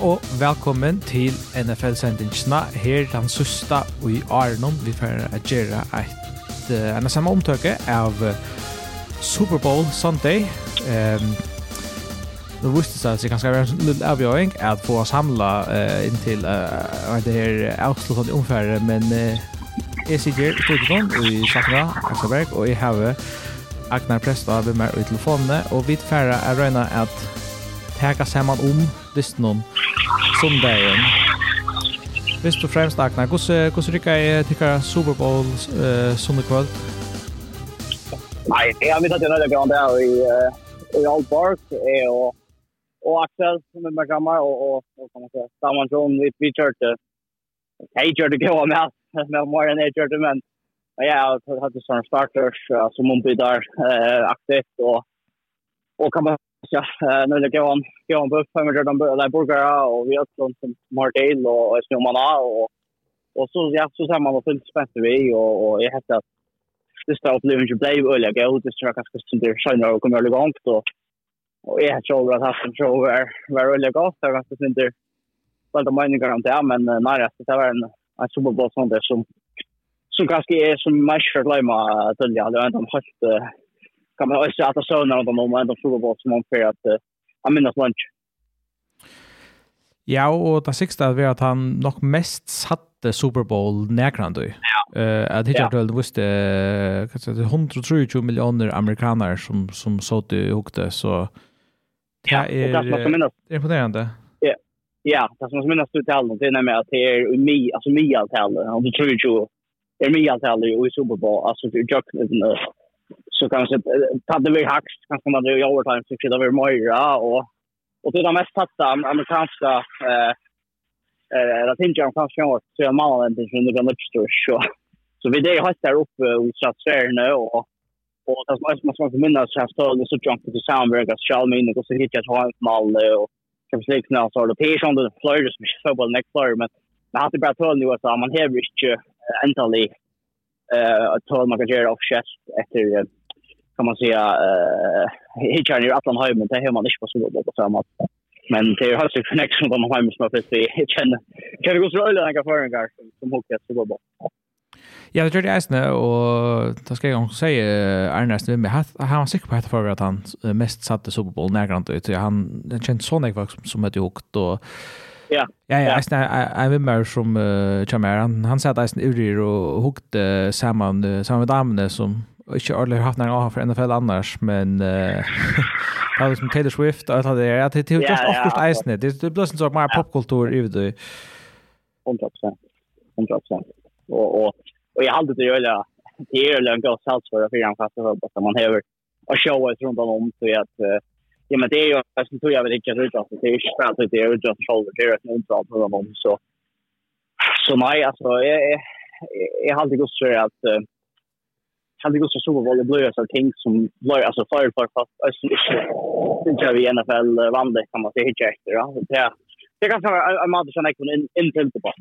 og velkommen til NFL-sendingsna Her den søsta og i Arnon. Vi får gjøre et en av samme omtøke av uh, Super Bowl Sunday. Um, nu visste seg at det kanske var en liten avgjøring at få samla uh, in till uh, det her avslutande omfärre men uh, jeg sitter i Storgården i Sakna, Aksaberg og jeg har Agnar Presta vid meg i telefonene, og vi får är at att saman om, visst listan sundagen. Hvis du fremst akna, hvordan rykker jeg til Super Bowl uh, sundag kvöld? Nei, jeg vet at jeg nødde grann der i, i Old Park, jeg og, og Axel, som er med gammal, og, og, og kan man säga, Saman John, vi, vi kjørte, jeg kjørte gå med, med mer enn jeg kjørte, men ja, jeg hadde sånne starters som ombyder aktivt, og, og kan man säga, nødde grann, jag om buffar med de där burgare och vi har sånt som Martin och Snowmanna och och så ja så ser man vad fullt spänt vi och och jag hette att det står upp nu blev öliga gå ut det tror jag kanske som det skiner och kommer igång då och jag tror att han tror show var var jag gott där att det inte väl de meningar om det men nära att det var en en Super Bowl sånt där som som kanske är som match för glömma att det är har inte helt kan man också att såna om de moment av Super Bowl som man för att han minnes lunch. Ja, og det siste er at han nok mest satte Super Bowl nekrand du. Ja. Uh, at hittar ja. du visste uh, 123 millioner amerikanere som, som så du hukte, så det ja, er, det er minnes, imponerende. Ja, ja, det som minnes du til det er nemlig at det er mi, altså mi alt talen, 123 er mi alt alle i Super Bowl, altså det er jøkken, så kanske hade vi hax kanske man hade i overtime så skidade vi Moira och och det de mest satta amerikanska eh eh latinska kanske åt så jag mal inte så det kan så så så vi det har där uppe i där nu och och det måste man måste minnas så står det så jump till Soundberg att shall mean det går så hit jag har en mal och kan se knä så det är som det flyger som så väl next floor men det hade bara tål nu att man har inte äntligen eh att tål man kan göra och chest efter kan man säga eh hitchar ju att han men det hör man inte på så bra på samma sätt. Men det är alltså connection på gång hem som har fått precis känner. Kan det gå så öle några föringar som hookas så bra. Ja, det tror det är snö och då ska jag säga Ernest med med han var säker på att för att han mest satte Super Bowl närgrant ut. Han känns sån jag som som hade hookat och Ja. Ja, ja, jag vet mer som uh, Chamaran. Han han satt eisen urir och hukte samman uh, samman med damene som och ikke ordentlig hatt nær av för NFL annars, men uh, det er liksom Taylor Swift och allt det der. Det är jo just oftast eisene. Det Det blir en mer popkultur i det. 100%. 100%. Och, och, och jag har alltid til å det är ju en god sats för att fyre en fast og man har och show runt om så at ja men det är ju jag tror jag vill inte ruta så det är ju spärrat det är ju just shoulder det är ett omdrag på dem så så nej alltså jag jag har alltid gått så att hade gått så Super Bowl det blir så ting som blir alltså för för fast alltså inte vi NFL vann det kan man säga hit efter ja det det kan vara en match som jag kan in inte på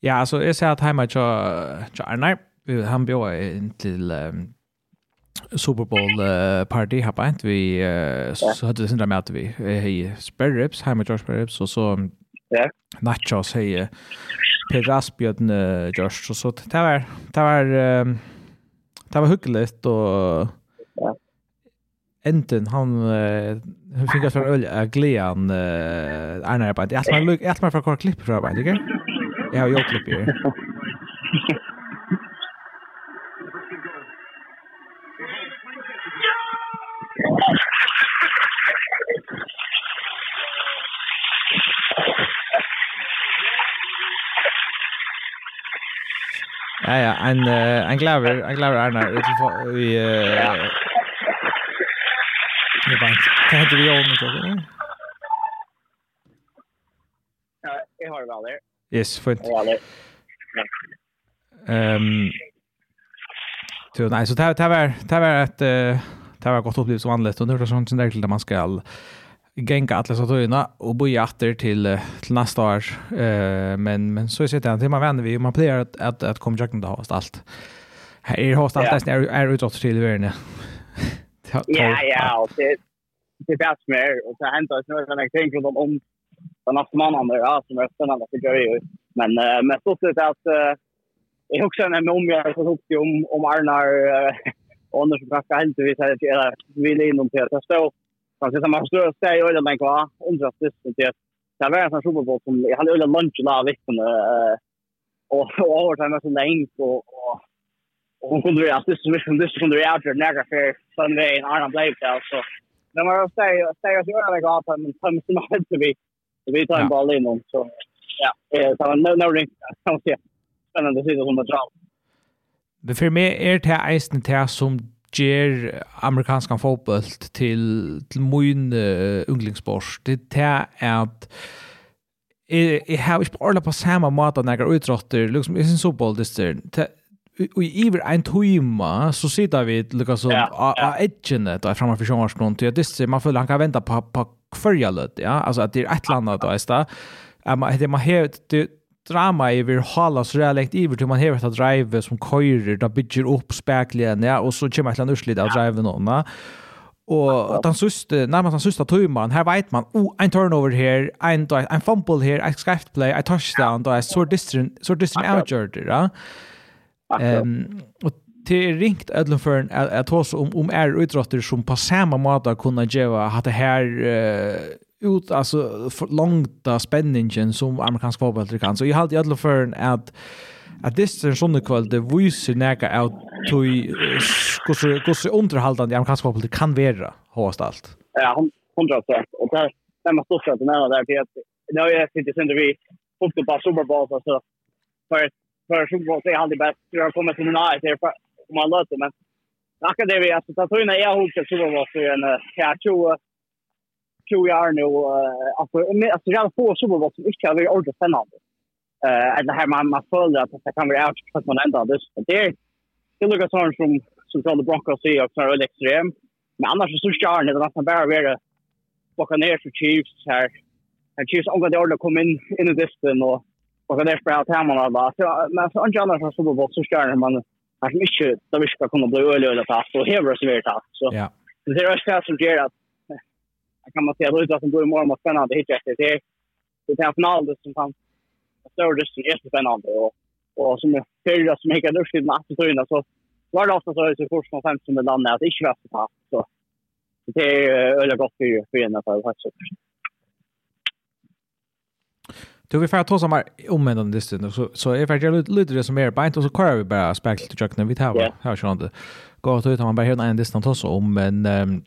Ja, alltså jag säger att hemma till Arnar, han bjöd in till um, Super Bowl uh, party här på vi uh, så hade det syndra med att vi hej Sperrips hemma till Sperrips och så Ja. Nacho säger Per Rasbjörn Josh så så det var det var det var hyggligt och ja. Enten han han fick för öl glädjen är när på att jag ska lukar jag ska får kort klipp för bara, okej? jag. Jag har gjort klipp ju. Ja, ja, en, uh, en glaver, en glaver Arnar, i telefon, i, uh, ja. i bank. Hva heter vi om, ikke det? Ja, jeg har det vel der. Yes, fint. Jeg har det. Ehm. så nej, så det här var det var ett det var gott upplevelse vanligt och nu är det sånt som där man ska gänga alla så tøyna och bo åter till till nästa år eh men men så sitter han till man vänner vi man plejer att att att kommer jag inte ha allt. Här är host allt är är utåt till värne. Ja ja, det det är mer och så händer det några jag tänker på om den nästa månaden ja som är spännande att göra ju. Men men så ser det att jag också när om jag så hoppat om om Arnar och Anders Brack händer vi säger att vi är in om det så Alltså som man står och säger ölen men kvar undrar sist det det var en Super Bowl som jag hade ölen lunch där veckan eh och och övertime så länge och och hon kunde ju att det så mycket det kunde ju outer nära för Sunday and Arnold Blake där så Men man säger säger att jag lägger upp en tom som hade det vi vi tar en ball in så ja så no no ring så ja spännande att se hur det drar Det för mig är det här eisen till som ger amerikanska fotboll till till min uh, unglingssport. Det är att Jeg har ikke bare på samme måte når jeg utrotter, liksom, jeg synes så på det Og i iver ein tøyma, så sitter vi lukka så a edgene da framme for sjånvarsnån, til at disse, man føler han kan vente på, på kvarja lød, ja, altså at det er et eller annet da, i sted, det man har det drama i vir hala så det iver til man har ett drive som køyrer, da bygger opp spekligen, ja og så kommer et eller annet urslit av drive någon Og den sista, nærmest den sista tumman, her vet man, oh, en turnover her, en, en fumble her, en script play, en touchdown, da, är så distant, så distant outgjord, ja. Um, och det är ringt ödlen för en att ta om, om er utrotter som på samma måte kunna geva at det här ut alltså långta spänningen som amerikansk fotboll kan. Så jag hade i alla en att at det er en sånne kvall, det viser nega av tui hvordan underhaldande amerikansk fotboll kan være håast alt. Ja, hundra sett. Og det er man stort sett nevna der til at når jeg sitter sender vi fotboll på Super Bowl så for för Super Bowl det är alltid bäst Du har kommet til United der for man låter men akkurat det vi at så tøyna jeg hokker Super Bowl så en 20 tror jag nu alltså alltså jag får så vad som inte har varit ordentligt spännande. Eh att här man man följer att det kan vara out fast man ändå det det det lukar sån som som tror det Broncos är också är väldigt extrem. Men annars så kör det nästan bara vara Buccaneers för Chiefs här. Här Chiefs om det ordentligt kom in in i distan och Buccaneers på att hemma då. Så men så andra så Super Bowl så kör man att mycket där vi ska kunna bli öliga fast och hevra sig vart så. Ja. Det är ju fast som ger att kan man säga brutar som går i mål mot spännande hitchhiker. Det, är, det är en finalde som han stördes som jättespännande. Och, och som fyra som hickade upp sina attityderna så var det ofta så, så fort som 15 med landet att det inte var så Så det är eh, väldigt gott för, för en av faktiskt. Du vi får ta som om en den så så är faktiskt lite det som är bänt och så kör vi bara spel till jocken vi tar. Här så inte. Går ut man bara hör en distans också om men ehm,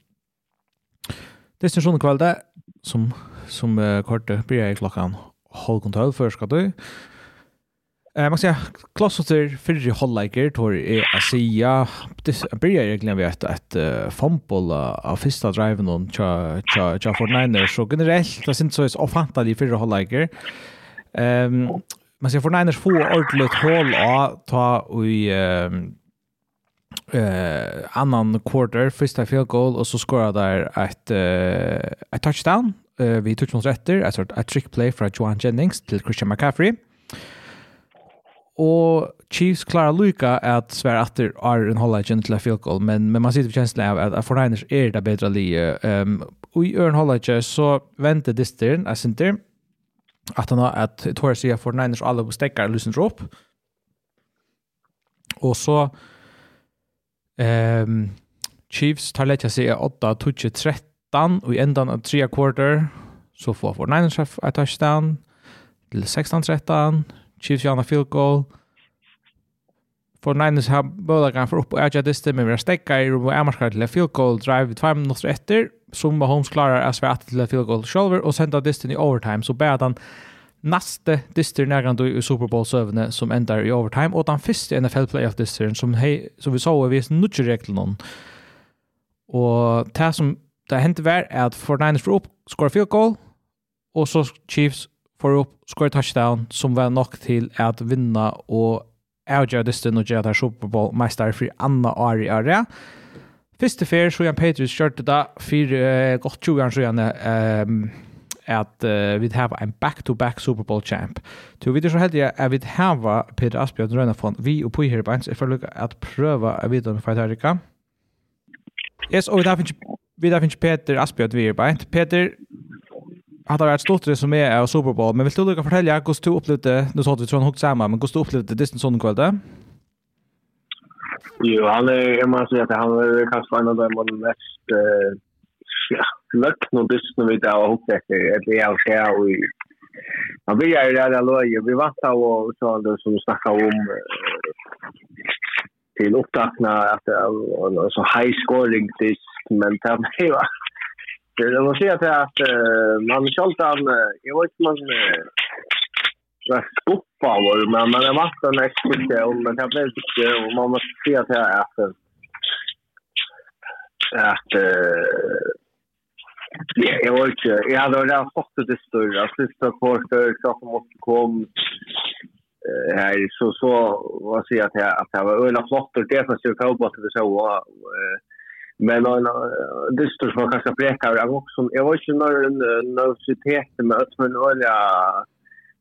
Destinasjonen kvalde, som, som uh, kortet, blir jeg klokken halv kontroll før skal du. Eh, man kan säga, klassotter fyrre hållleiker tar att säga Det börjar egentligen vid ett, ett uh, fumble av första driven om cha cha cha 49ers. Så generellt, det syns så är ofantliga fyrre hållleiker. Um, man ser 49ers få ordentligt hål av ta i... Um, eh annan quarter första field goal och så skorar där ett eh ett touchdown eh vi touch mot rätter alltså ett trick play från Joan Jennings till Christian McCaffrey. Och Chiefs klara Luka att svära att det är en hålla till field goal men men man sitter på känslan av att för Niners är det bättre li ehm och i Örn hålla så väntar distern alltså inte att han har att Torres är för Niners alla bestäckar lyssnar upp. Och så Um, Chiefs tar lätt jag sig 8 touch 13 och i ändan av 3 quarter så får för Niners ett touchdown till 16-13 Chiefs gör en field goal. for Niners har båda kan for upp och äga distan men vi har stäcka i och till field goal drive 2 minuter efter som Mahomes klarar att svärt till field goal shoulder och sända distan i overtime så bär han näste dyster närgande i Super Bowl sövne som ändar i overtime och den första NFL playoff dystern som hej som vi sa vi är nutch regel någon. Och det som det hände var att 49ers for upp score field goal och så Chiefs for upp score touchdown som var nog till att vinna och avgöra dystern och göra Super Bowl mästare för Anna Ari Area. Första fyr så Jan Patriots körde det för eh, gott 20 år sedan. Ehm at uh, vi har en back-to-back Super Bowl champ. Så vi er så heldige at vi har Peter Asbjørn Rønafond, vi og Pui her i Beins, er for å lukke at prøve å vite om vi får ta Yes, og vi har finnes vi har finnes Peter Asbjørn vi i Beins. Peter, hade varit stort det som är av Super Bowl, men vill du lucka fortälja hur du upplevde, nu sa vi tror han hugg samman, men hur du upplevde Disney sen sån kväll Jo, han är, jag måste säga att han är kanske en av de mest uh, ja, lökna och dysten vid det och hoppas det är det jag ser och Ja, vill ju där där låg. Vi var så och så där som snackar om till upptakna att så high scoring this men det var det var så att man skulle han jag vet man var stoppa var men man är vant en expedition men det blev inte och man måste se att att att Ja, jag var inte. Jag hade redan fått det större. Sista kvarter, saker måste komma. Här så, så vad säger jag att jag, att jag var öla flott och det fanns ju kallt att det så. Men det större som man kanske präkar. Jag var också, jag var inte någon nervositet med att man öla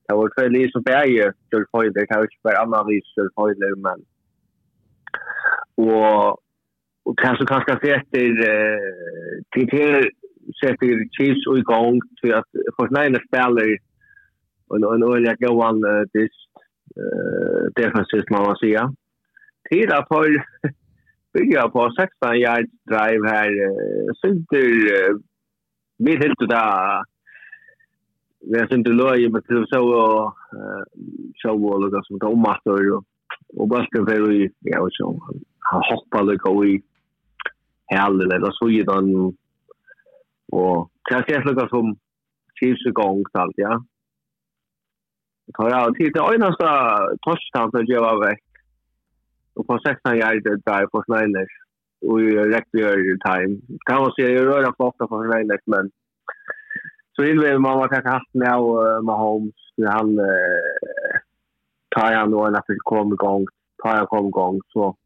Det var två liv som bär till följder. Det kan ju inte vara annan liv till men... Och, och kanske kanske att det är sätter Chiefs i gång till att Fortnite spelar en en öliga gåan det defensivt man måste säga. Tid att ha bygga på 16 yards drive här sitter vi helt där vi har inte löj med till så och så och lukar som tar omatter och och bulten för i ja och så han hoppar lukar i Hell eller så ju då Och kanske är något som kivs igång allt, ja. Det tar jag tid till öjnaste torsdagen för att var väck. Och på 16 järdet där på Snailers. Och jag räckte gör i time. Kan man säga, jag rör på ofta på Snailers, men så invänder man var kanske haft med och Mahomes. Han eh, tar han då när det kommer igång. Tar han kom igång så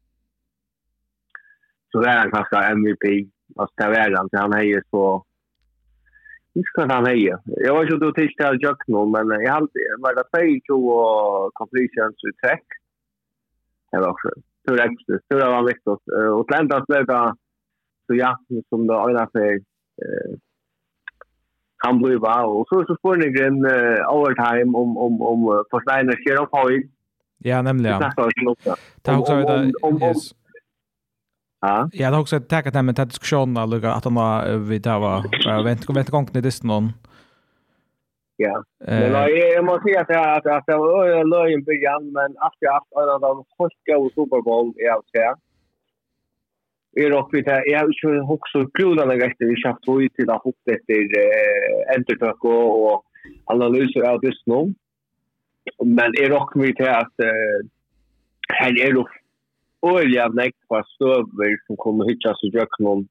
så är han kanske MVP. Alltså det är han, så han är ju så Huskar han heja. Jeg var ikke du till til jag nå, men jeg jag hade var det pay to completions i trekk? Det var også. Så det är så det var viktig. Og til enda blev det så ja som det øyne seg, han blev bra Og så så spår ni gren overtime om om om Forsteiner skjer opp høy. Ja, nämligen. Det är så. Det är också det. Ja. Ja, det har också tagit hem en diskussionen alltså att han har vi där var vänt kom vänt gång till det någon. Ja. Men jag måste säga att att det var löjen början men att jag haft en av de första och Super Bowl i allt här. Är dock vi där jag har också kul när jag vi schaft ut till att hoppa efter entertök och analyser av det nu. Men är dock vi med att här är det øyelig av nekva var støver som kommer og hittas i jøkken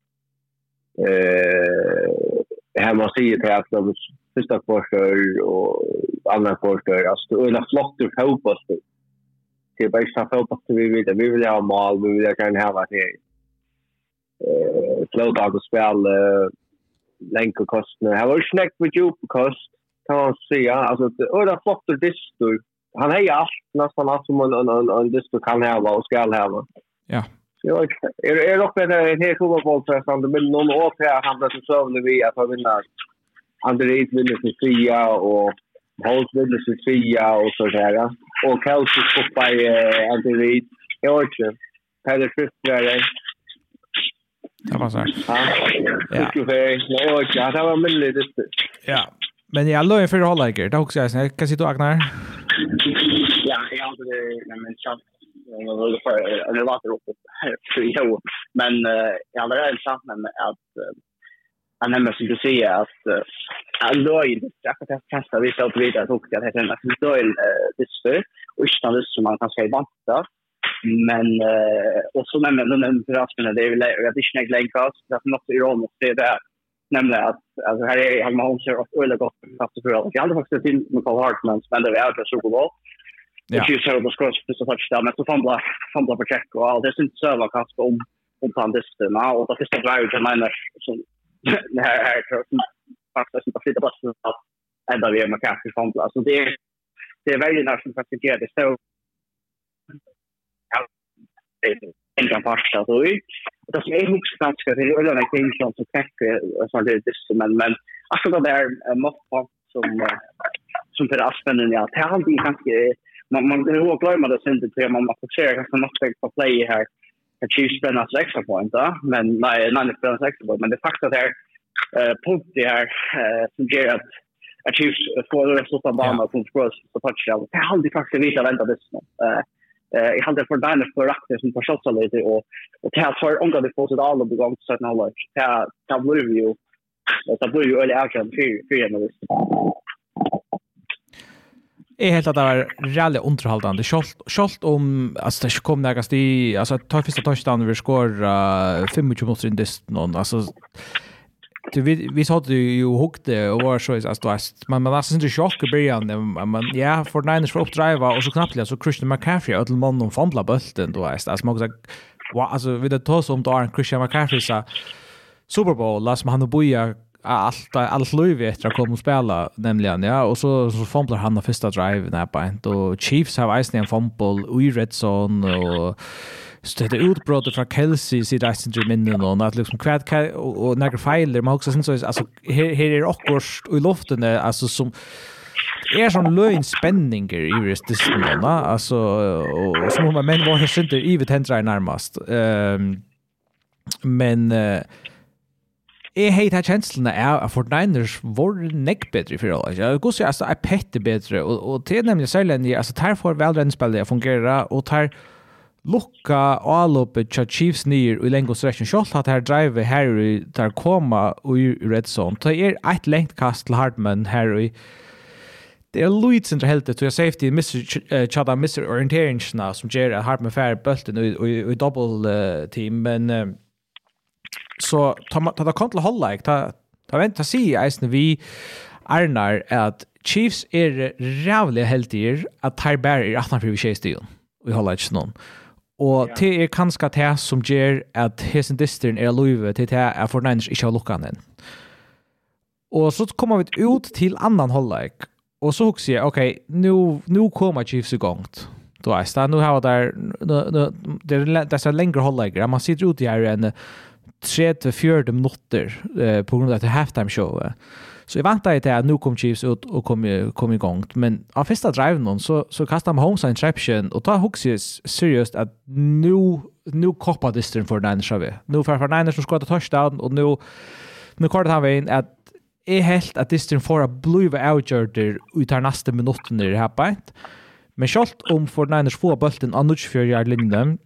eh, her man sier til at de første kvartør og andre kvartør, altså det øyelig flott ur fotballstyr. Det er bare ikke fotballstyr vi vil, vi vil ha mal, vi vil gjerne ha vært her. Eh, Flådag og spil, lenke kostene. Her var ikke nekt med djup kost, kan man säga. Alltså, det är flott ur distor. han hejar allt nästan allt som en, en, en, en kan häva och ska häva. Ja. Jag är dock med en helt fotbollspressande, men någon åtgärd han så. försövlig eh, vid att han vinner. Andreas vinner sin fria och Holt vinner sin fria och sådär. Och Kelsey stoppar eh, Andreas. Jag vet inte. Pelle Fristrare. Det var så här. Ja. Ja. Jag vet inte. Det var en mindre diskus. Ja. Men jag låg för hålla igår. Det också jag sen kan sitta och agnar. Ja, jag har det men så jag vill för en latter upp för jag men jag hade det sant men att han nämnde som du säger att han låg i det att jag testa vi så vid att också det heter att då är det disper och inte det som man kan säga vanta men och så nämnde den för att det är väl jag vet inte längre det är något ironiskt det där nämligen att alltså här är han Mahomes är också väldigt gott fast för att Jag hade faktiskt till med Paul Hartman men det var ju Super Bowl. Det är ju så att skross för så touchdown men så fumble fumble på check och allt. Det syns så var kast om om på det stämma och det första drivet jag menar som det här här faktiskt inte flytta så att ända vi med kast fumble så det det är väldigt nära som faktiskt gör det. Så en kan passa då ut dat is eigenlijk staats dat heel erg denk je om te kijken van dit is men men als det er mocht som som för aspen ja det har inte kanske man man det var glömma det sen det man man försöker kanske något på play här att ju spänna sig extra point då men nej nej det spänna sig extra point men det faktum där eh punkt det här som ger att att ju får det resultat bara på cross på touchdown. Det har inte faktiskt vita vänta det eh Eh jag hade för Diners för rakter som på shots lite och och det har onka det fått all på gång så att när lag. ta det blir ju det blir ju eller action för för en vis. Är helt att det var rally underholdende. Kjolt om, alltså det kom nærkast i, alltså tar första touchdown vi skor 25 minutter i någon alltså Du vi vi sa du ju hukte och var så att du man man var så inte chock i början men ja för Niners för uppdriva och så knappt så Christian McCaffrey att man om fandla bulten då är alltså man så va alltså vi det tar som då Christian McCaffrey så Super Bowl last man han boja allt allt löv efter att komma och spela nämligen ja och så så fumblar han den första driven där på och Chiefs har ice en fumble i red zone och så det utbrott från Kelsey sitt Eisenberg minnen och att liksom kvad och några fejler man också sen så alltså här här är också i luften alltså som är sån löjn spänningar i just det såna alltså och som man men var det inte i vet händer närmast ehm men eh, Jeg har hatt kjenslene av at Fort Niners var nekk bedre i fyrir år. Jeg går så altså, er pette bedre, og, og det er nemlig særlig enn jeg, altså, der får velrennspillet jeg fungerer, og der lukka avloppet tja Chiefs nyer i lengre strekken kjolt at her drive her i der koma i red zone. Det er eit lengt kast til Hartman her i Det er Luid sin helt det, jeg safety Mr. Chada mister orienteringsna som gjør at Hartman fær bølten og i double team, men så ta ta kom til holda, ta vent, ta si eisne vi Arnar at Chiefs er rævlig heldig at her bærer 18 fyrir 6 stil. Vi holder ikke noen. Og ja. det er kanskje det som gjør at hesen disteren er løyve til det er for nærmest ikke har lukket den. Og så kommer vi ut til annan holdleik. Og så husker jeg, ok, nå kommer Chiefs i gang. Du vet, da, nå har vi der, det er disse lengre holdleiker. Man sitter ute her enn en 3-4 minutter eh, på grunn av det halftime-showet. Eh. Så jag väntade till att nu kom Chiefs ut och kom, kom igång. Men av första driven någon så, så kastade Mahomes en interception och tar Hooks seriöst att nu, nu koppar distrin för Niners av Nu för, för Niners som skottar touchdown och nu, nu kortet han vägen att är helt att distrin får att bliva outgjörder ut här nästa minuten i det här bänt. Men sjalt om 49ers får bulten av 24 yard linjen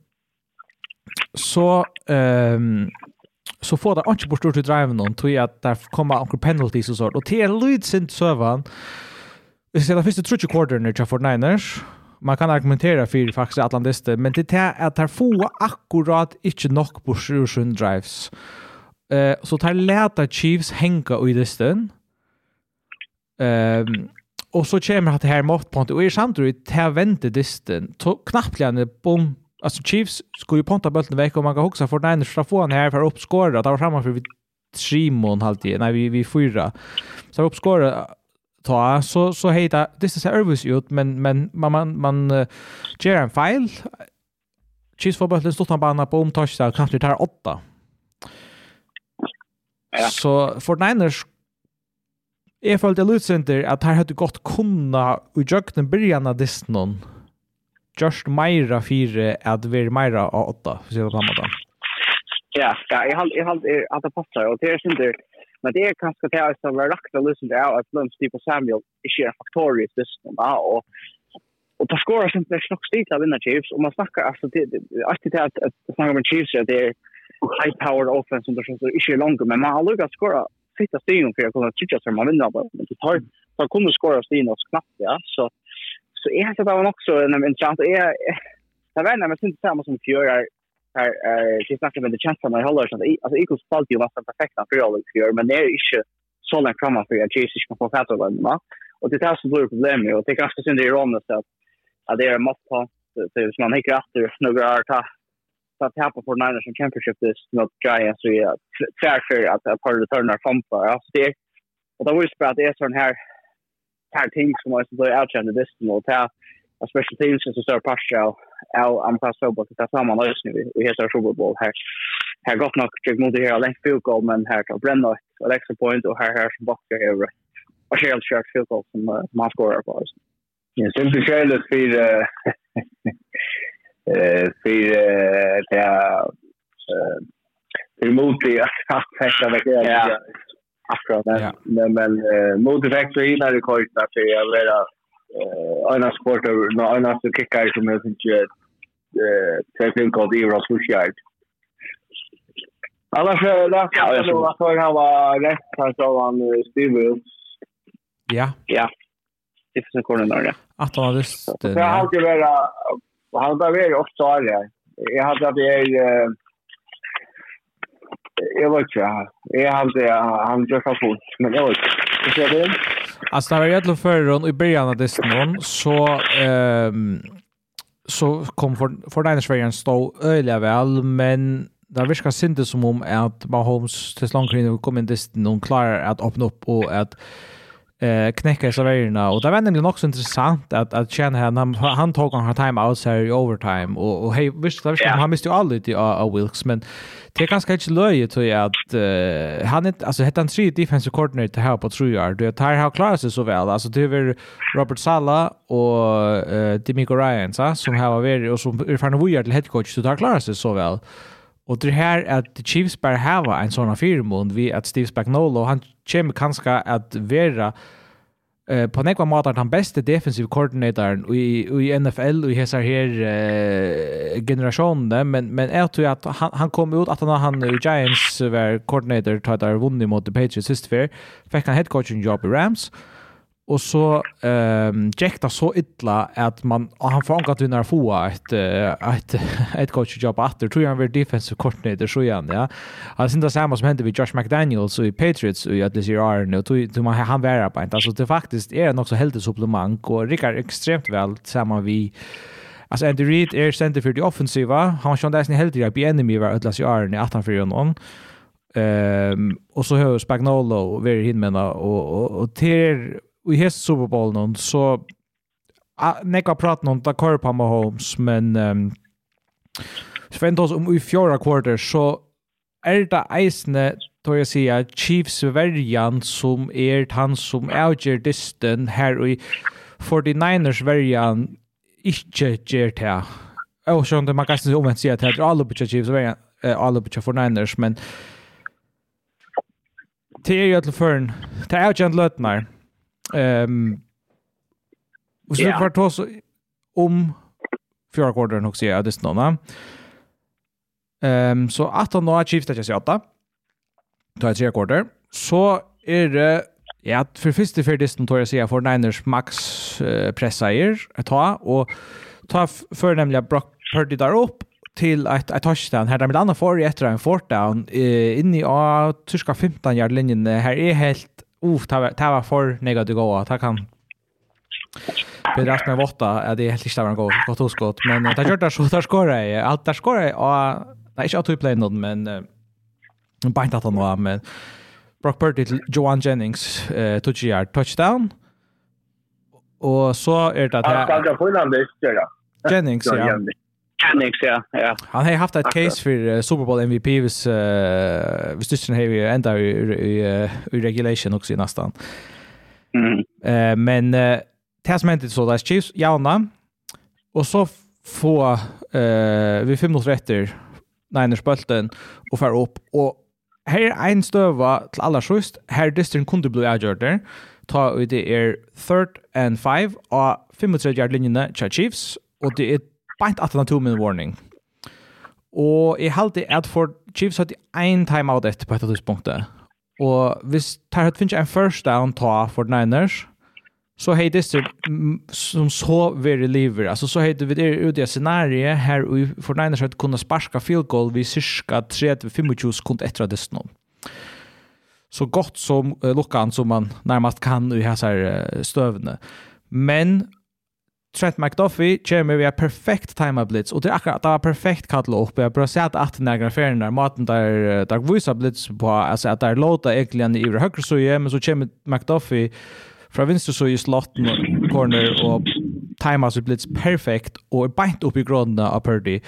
så um, så får det ikke bort stort i driven noen, tror jeg at det kommer noen penalties og sånt. Og til en lyd sin søvann, hvis jeg da første trutje quarterne til Fortniners, man kan argumentera för faktiskt atlantiste, men det är att det får akkurat inte nok på Sjusjön drives. Eh så tar läta Chiefs hänga i distan. Ehm och så kommer det här mot på och är samtidigt här väntar distan. Knappt gjerne bom alltså Chiefs skulle ju ponta bulten veck och man kan också för Niners för att få han här för att uppskåra. Det var framför vi tre mån halvtid, nej vi, vi fyra. Så uppskåra ta så så heter det ser Irvis ut men men man man, man uh, ger en file Chiefs får bollen stort han bara på om touchdown knappt det här åtta. Ja. Så for Niners Jeg følte Lutz Center at her hadde gått kunna og jøkken byrjan av Disney just meira fyre at vi meira av åtta, for å si det på den. Ja, ja, jeg har jeg har at det passer og det er synd men det er kanskje det som er rakt å lysen det er at Lunds typ Samuel ikke er faktor i systemet ja, og og på skorar synd det er nok stil av vinner Chiefs og man snakker altså det alltid det at snakker om Chiefs det er high powered offense som det er ikke langt men man har lukket skora sitta stigen for å kunne trykke seg man vinner men det tar så kunne skora stigen og knappt ja så så jag har bara också en intressant är jag vet inte men syns samma som fjör är är är det snackar med det chans som jag håller så alltså equals spalt ju nästan perfekta för all fjör men det är inte så långt framåt för jag Jesus ska få fatta vad det och det är så blir problem och det kanske synd det är om det att att det är mått på så hvis man hickar efter några år ta så att tappa för Niners som championship this not giants så är fair fair att part of the turner framför alltså det och då vill jag att det är sån här par ting som har stått utkjent i disten, og det er special teams som står parser av av anpass så bort det samma lösning vi vi heter Super Bowl här här gott nog jag mode här längs field goal men här kan bränna Alexa point och här här som boxar här och Charles Sharp field goal som man skorar på oss. Ja, sen så skäl det för eh för det är för mot det att fasta verkligen. Akkurat, men, ja. men, men uh, mot effekt så hinner det kort kortene for jeg vil ha ena sporter, ena som kickar som jag syns ju tre film kallad Euro Slushjard. Annars är det nog att han var rätt, han sa han Steve Ja. Ja, det finns en kornen där, ja. Att han hade stund, ja. Jag har alltid varit, han har varit åtta år, ja. Jag hade att jag jag vet inte. Jag hade han gör så fort, men jag vet inte. Ser du? Alltså när jag låg förrön i början av distan så ehm så kom för för den Sverige stå öliga väl, men Det virkar sinte som om at Mahomes til slangkringen kom inn distan og klarer at åpne opp og at eh knäcka serverna och det var nämligen också intressant att att känna han han tog han time out här i overtime. Och och hej visst klart yeah. han miste ju all lite av Wilks men det är ganska inte löje tror jag att uh, han inte alltså hette han tre defensive coordinator här på tror jag det här har klarat sig så väl. Alltså det är Robert Sala och uh, Demico Ryan så som har varit och som är fan vad gör till head coach så där har klarat sig så väl. Och det här at Chiefs bara hava en sånn firmund vi at Steve Spagnolo, han kommer kanske at vera eh på nekva måtar han bästa defensive coordinatoren i i NFL og i hesar her eh, generationen. men men jeg tror at han han kom ut at han han Giants var coordinator tar der vunnit mot the Patriots sist fair fick han head coaching job i Rams Och så ehm um, så illa att man han får angått vinna få ett ett ett coach job efter tror jag han var defensive coordinator så igen ja. Alltså inte samma som hände vid Josh McDaniels i Patriots i att det är nu då då man han var på alltså det faktiskt är nog så helt supplement och Rickard extremt väl samma vi Alltså Andy Reid är center för det offensiva. Han kände sig helt i enemy var ödlas i Arne i 18 för honom. Ehm och så hör Spagnolo och Verri Hinmena och och, och till i hest Super Bowl någon så nekka prat någon ta kör på Mahomes men um, Svendt oss om i fjärde kvarter så är det eisne då jag säger Chiefs värjan som är han som avgör distan här i 49ers värjan inte ger det. Och så man kan säga om att säga att det är alla på Chiefs värjan alla på 49ers men det är ju att förrän det är ju att lötnar Um, Och så yeah. kvart oss om fjorda kvarteren hos jeg det snåna. Ehm så att han nå er skiftet til 28, da er tre så er det Ja, for første for distan tror jag sier for Niners max uh, presseier ta, og ta för nämligen Brock Purdy där upp til et, et touchdown. Her er mitt andre for etter en fourth down uh, inni av tyska 15 yard linjen Her er helt uff, det var, var for negativt gå, Det kan bli Aspen med våtta. ja, det är helt inte var gott, gott oskott. Men det har gjort det så, där skorar jag. Allt där skorar jag, och det är inte att play någon, men uh, bara inte att han var, men Brock Purdy till Joan Jennings, uh, touchyar, touchdown. Och så är det att... Han ska inte få en annan Jennings, ja. Jennings. Mechanics, ja. ja. Han har haft ett case för uh, Super Bowl MVP vis uh, vis dysten har vi ända i, i, i regulation också i nästan. Mm. Uh, men uh, det som hände så där Chiefs jauna och så få eh vi fem minuter efter Niners bulten och far upp och här är en stöva till alla sjöst här distrin kunde bli avgjord där ta ut det är third and five och 35 yard linjen där Chiefs och det är bænt at han min warning. Og jeg halte at for Chiefs hadde en timeout etter på et av tidspunktet. Og hvis Terhet hadde finnet en first down ta for Niners, så hei det som så very liver. Altså så hei vi er ute i scenariet her og for Niners hadde kunnet sparska field goal vi cirka 3-25 sekunder etter av District så gott som uh, lukkan som man närmast kan i här stövne. Men Trent McDuffie kommer vi a perfekt time blitz och det är akkurat det var perfekt kallat upp jag bara sett att den där affären där maten där där visa blitz på alltså att där låta egentligen i höger så men så kommer McDuffie från vänster så i slotten corner och time blitz perfekt och bänt upp i grunden av Purdy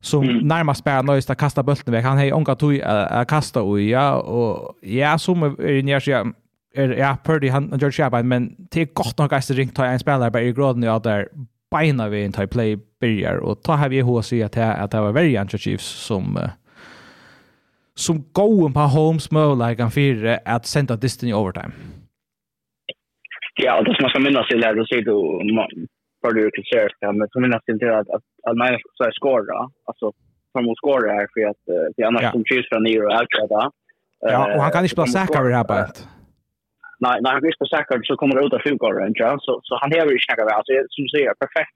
som mm. närmast bara nöjst att kasta bulten väg. Han har ju ångat att kasta och ja, och ja, som är nere så er, ja, Purdy, han, George gjør men det är gott nog att ringa ta en spelare bare i gråden ja, där beina vi en ta play börjar och ta har vi hos si at, att det var very anxious Chiefs som uh, som går på Holmes möjligheten för att sända distance overtime. Ja, och det som man ska minnas till är att säga då för det se det, men som minnas till det att, att, att Niners ska skåra, alltså som hon skårar här för att det annars som Chiefs från Nero och där. Ja, och han kan inte spela säkra det här på ett när när han är på säkert så kommer det ut av sjukgården ja så så han har ju snackat alltså som du säger perfekt.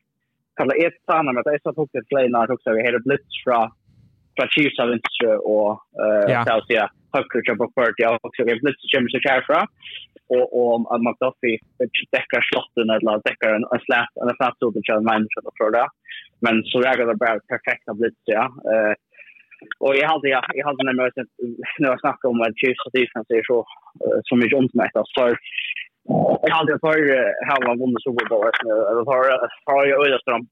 Kalla ett sanna med det är så det play när också vi hade blitz från från Chiefs av vänster och eh så att säga höger jump på för ja också vi blitz kommer så kär fra. Och och att McDuffie täcka slotten eller täcka en slap en slap så det kan man inte för det. Men så jag det bara perfekta blitz ja. Eh Och jag hade jag, jag hade nämligen när jag snackade om att Chiefs och Chiefs är så så mycket omtmätt så jag hade för här var vunnit Super Bowl eller för för jag öde stram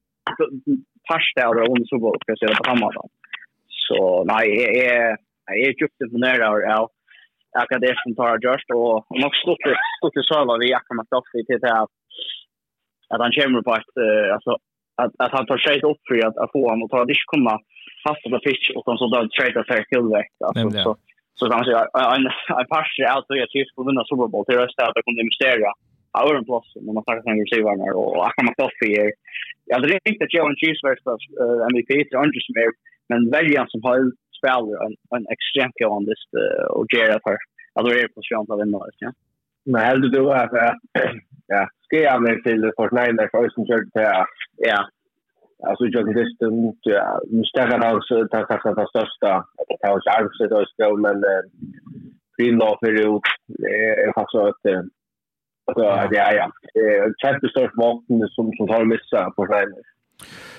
fast där och vunnit Super Bowl ska jag säga på samma sätt. Så nej jag är jag är djupt imponerad av kan det som tar just och nog stort stort så var vi jag kommer att ta till att att han kommer på att alltså att, att han tar trade upp för att, att få honom att ta det komma fast på pitch och som så då trade för till alltså, så så kan man säga en en pass out så jag tycker på vinna Super Bowl. Det röstar att kommer investera Auer en plats när man tar sig receiver när och att man tar sig här. Jag hade inte att Joe Cheese versus uh, MVP. Till Andrews mer men väljer som har spelar en en extremt god on this och Gerard för att det är på chans att vinna det ja. Men helt du att ja skärmer till för Schneider för Östen kört ja. Ja. Alltså jag tycker det är større nu starkare alltså ta ta det ta största ta oss alltså då ska men Greenlaw för ut er fast så att så ja ja. Jättestort vapen som som tar missa på Fortnite.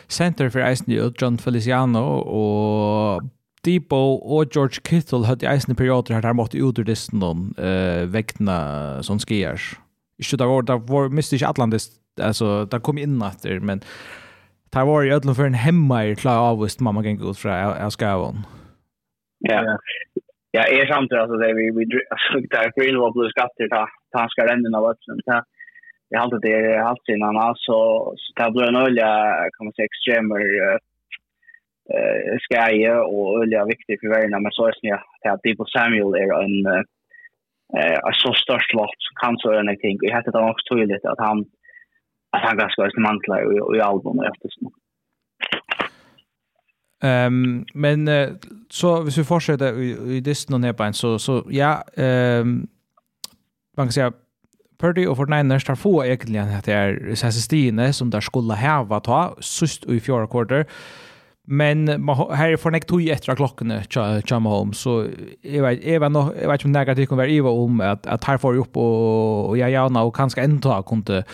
Center for Eisen John Feliciano og Debo og George Kittle hadde eisende perioder her der måtte ut ur disten noen uh, vektene som skier. Ja. Ikke det var, det var miste ikke Atlantis, altså, det kom inn etter, men det var i ødelen for en hemma i klar avvist mamma gikk ut fra Askavon. Ja, ja, jeg er samtidig, altså, det vi, vi, altså, det er for var blod skatter til han skal renne av ødelen, det jeg har alltid det er halvt siden han, altså, så det ble en øye, kan man si, ekstremer uh, skæje, og øyelig viktig for verden, men så er det ja, at Debo Samuel er en, uh, eh så störst lot kan så än jag vi hade det också tydligt att han att han ganska är mantla i, i albumet efter så. Ehm men uh, så hvis vi fortsätter i, i disten och nedbein så så ja ehm um, man kan säga Purdy och Fortniners tar få egentligen att det är Sassi Stine som där skulle häva ta sist i fjärde kvarter. Men här får nek tog etter klokkene til Mahomes, så jeg vet, jeg vet, jeg vet ikke om det kan være iva om at, at her får jeg opp, og, og jeg gjerne, og kanskje enda kunne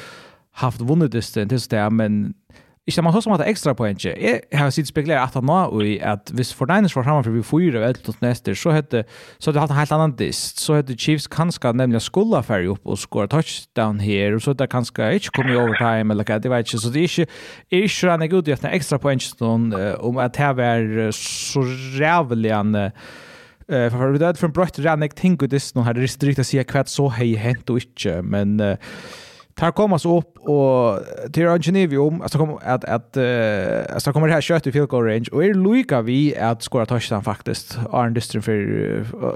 haft vunnet det til men Ikke man husker at det er ekstra poeng. Jeg har sitt spekulere at han nå i at hvis for var framme for vi fyrer og etter neste, så hadde så hadde han helt annan dist. Så hadde Chiefs kanskje nemlig skulle ferdig opp og skåre touchdown her, og så hadde kanskje ikke kommet i overtime eller hva, det var ikke. Så det er ikke, er ikke rannig ut i at det er ekstra poengje noen om at det var så rævlig en Eh för det for en brött rannig ting ut det er riktig å si hva så hei hent og ikke, men tar kommas upp och till Angenivium alltså kommer att att uh, alltså kommer det här kött i field goal range och är Luika vi att skora touchdown faktiskt. Arn Distrin för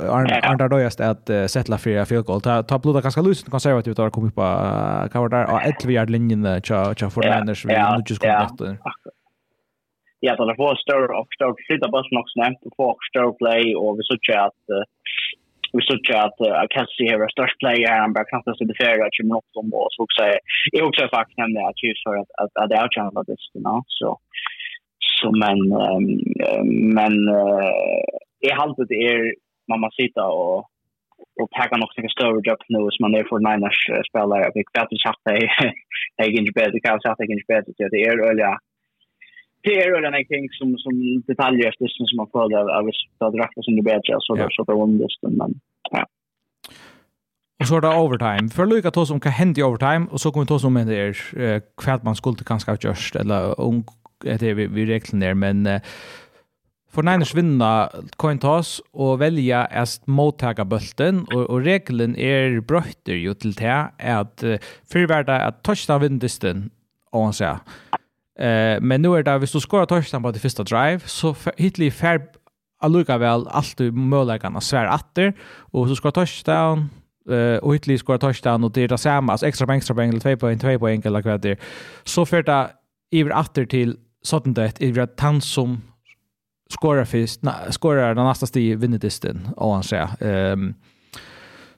Arn där just att uh, sätta för field goal. Ta ta bloda ganska lustigt konservativt och upp på cover där. Och ett vi linjen cha cha för Niners vi nu just kommer att Ja, det får stor och stor flytta bussen också nämnt och få stor play och vi såg att vi såg att uh, Cassie är störst player, han bara knappt sig det färre att 20 något om oss. Och så är också faktiskt en akut för att, att, det är outchandlat det, you know? Så, så men, um, men uh, jag det är man måste sitta och och packa något som större jobb nu som man är för Niners spelare. Jag vet inte att är inte bättre, jag kan inte bättre, det är öliga det är väl en ting som, som detaljer det som man följde av resultatrakter som det bättre så där så på var men ja. Och så är det overtime. För lycka ta som kan hända i overtime och så kommer vi ta som med det är kvärt man skulle kanske ha gjort eller om det vi, vi räknar ner men eh, för Niners vinna coin toss och välja att mottaga bulten och, och regeln är brötter ju till det att eh, förvärda att touchdown vinner disten och så Eh, men nu är det hvis du skorar touchdown på det första drive så hitli fair alluga väl allt du möjligheten svär atter och så skorar touchdown eh och hitli skorar touchdown och det är det samma alltså extra poäng extra poäng eller 2 poäng 2 poäng eller vad det så för det iver atter till sådant det är att han som skorar först skorar den nästa stig vinner disten och han säger ehm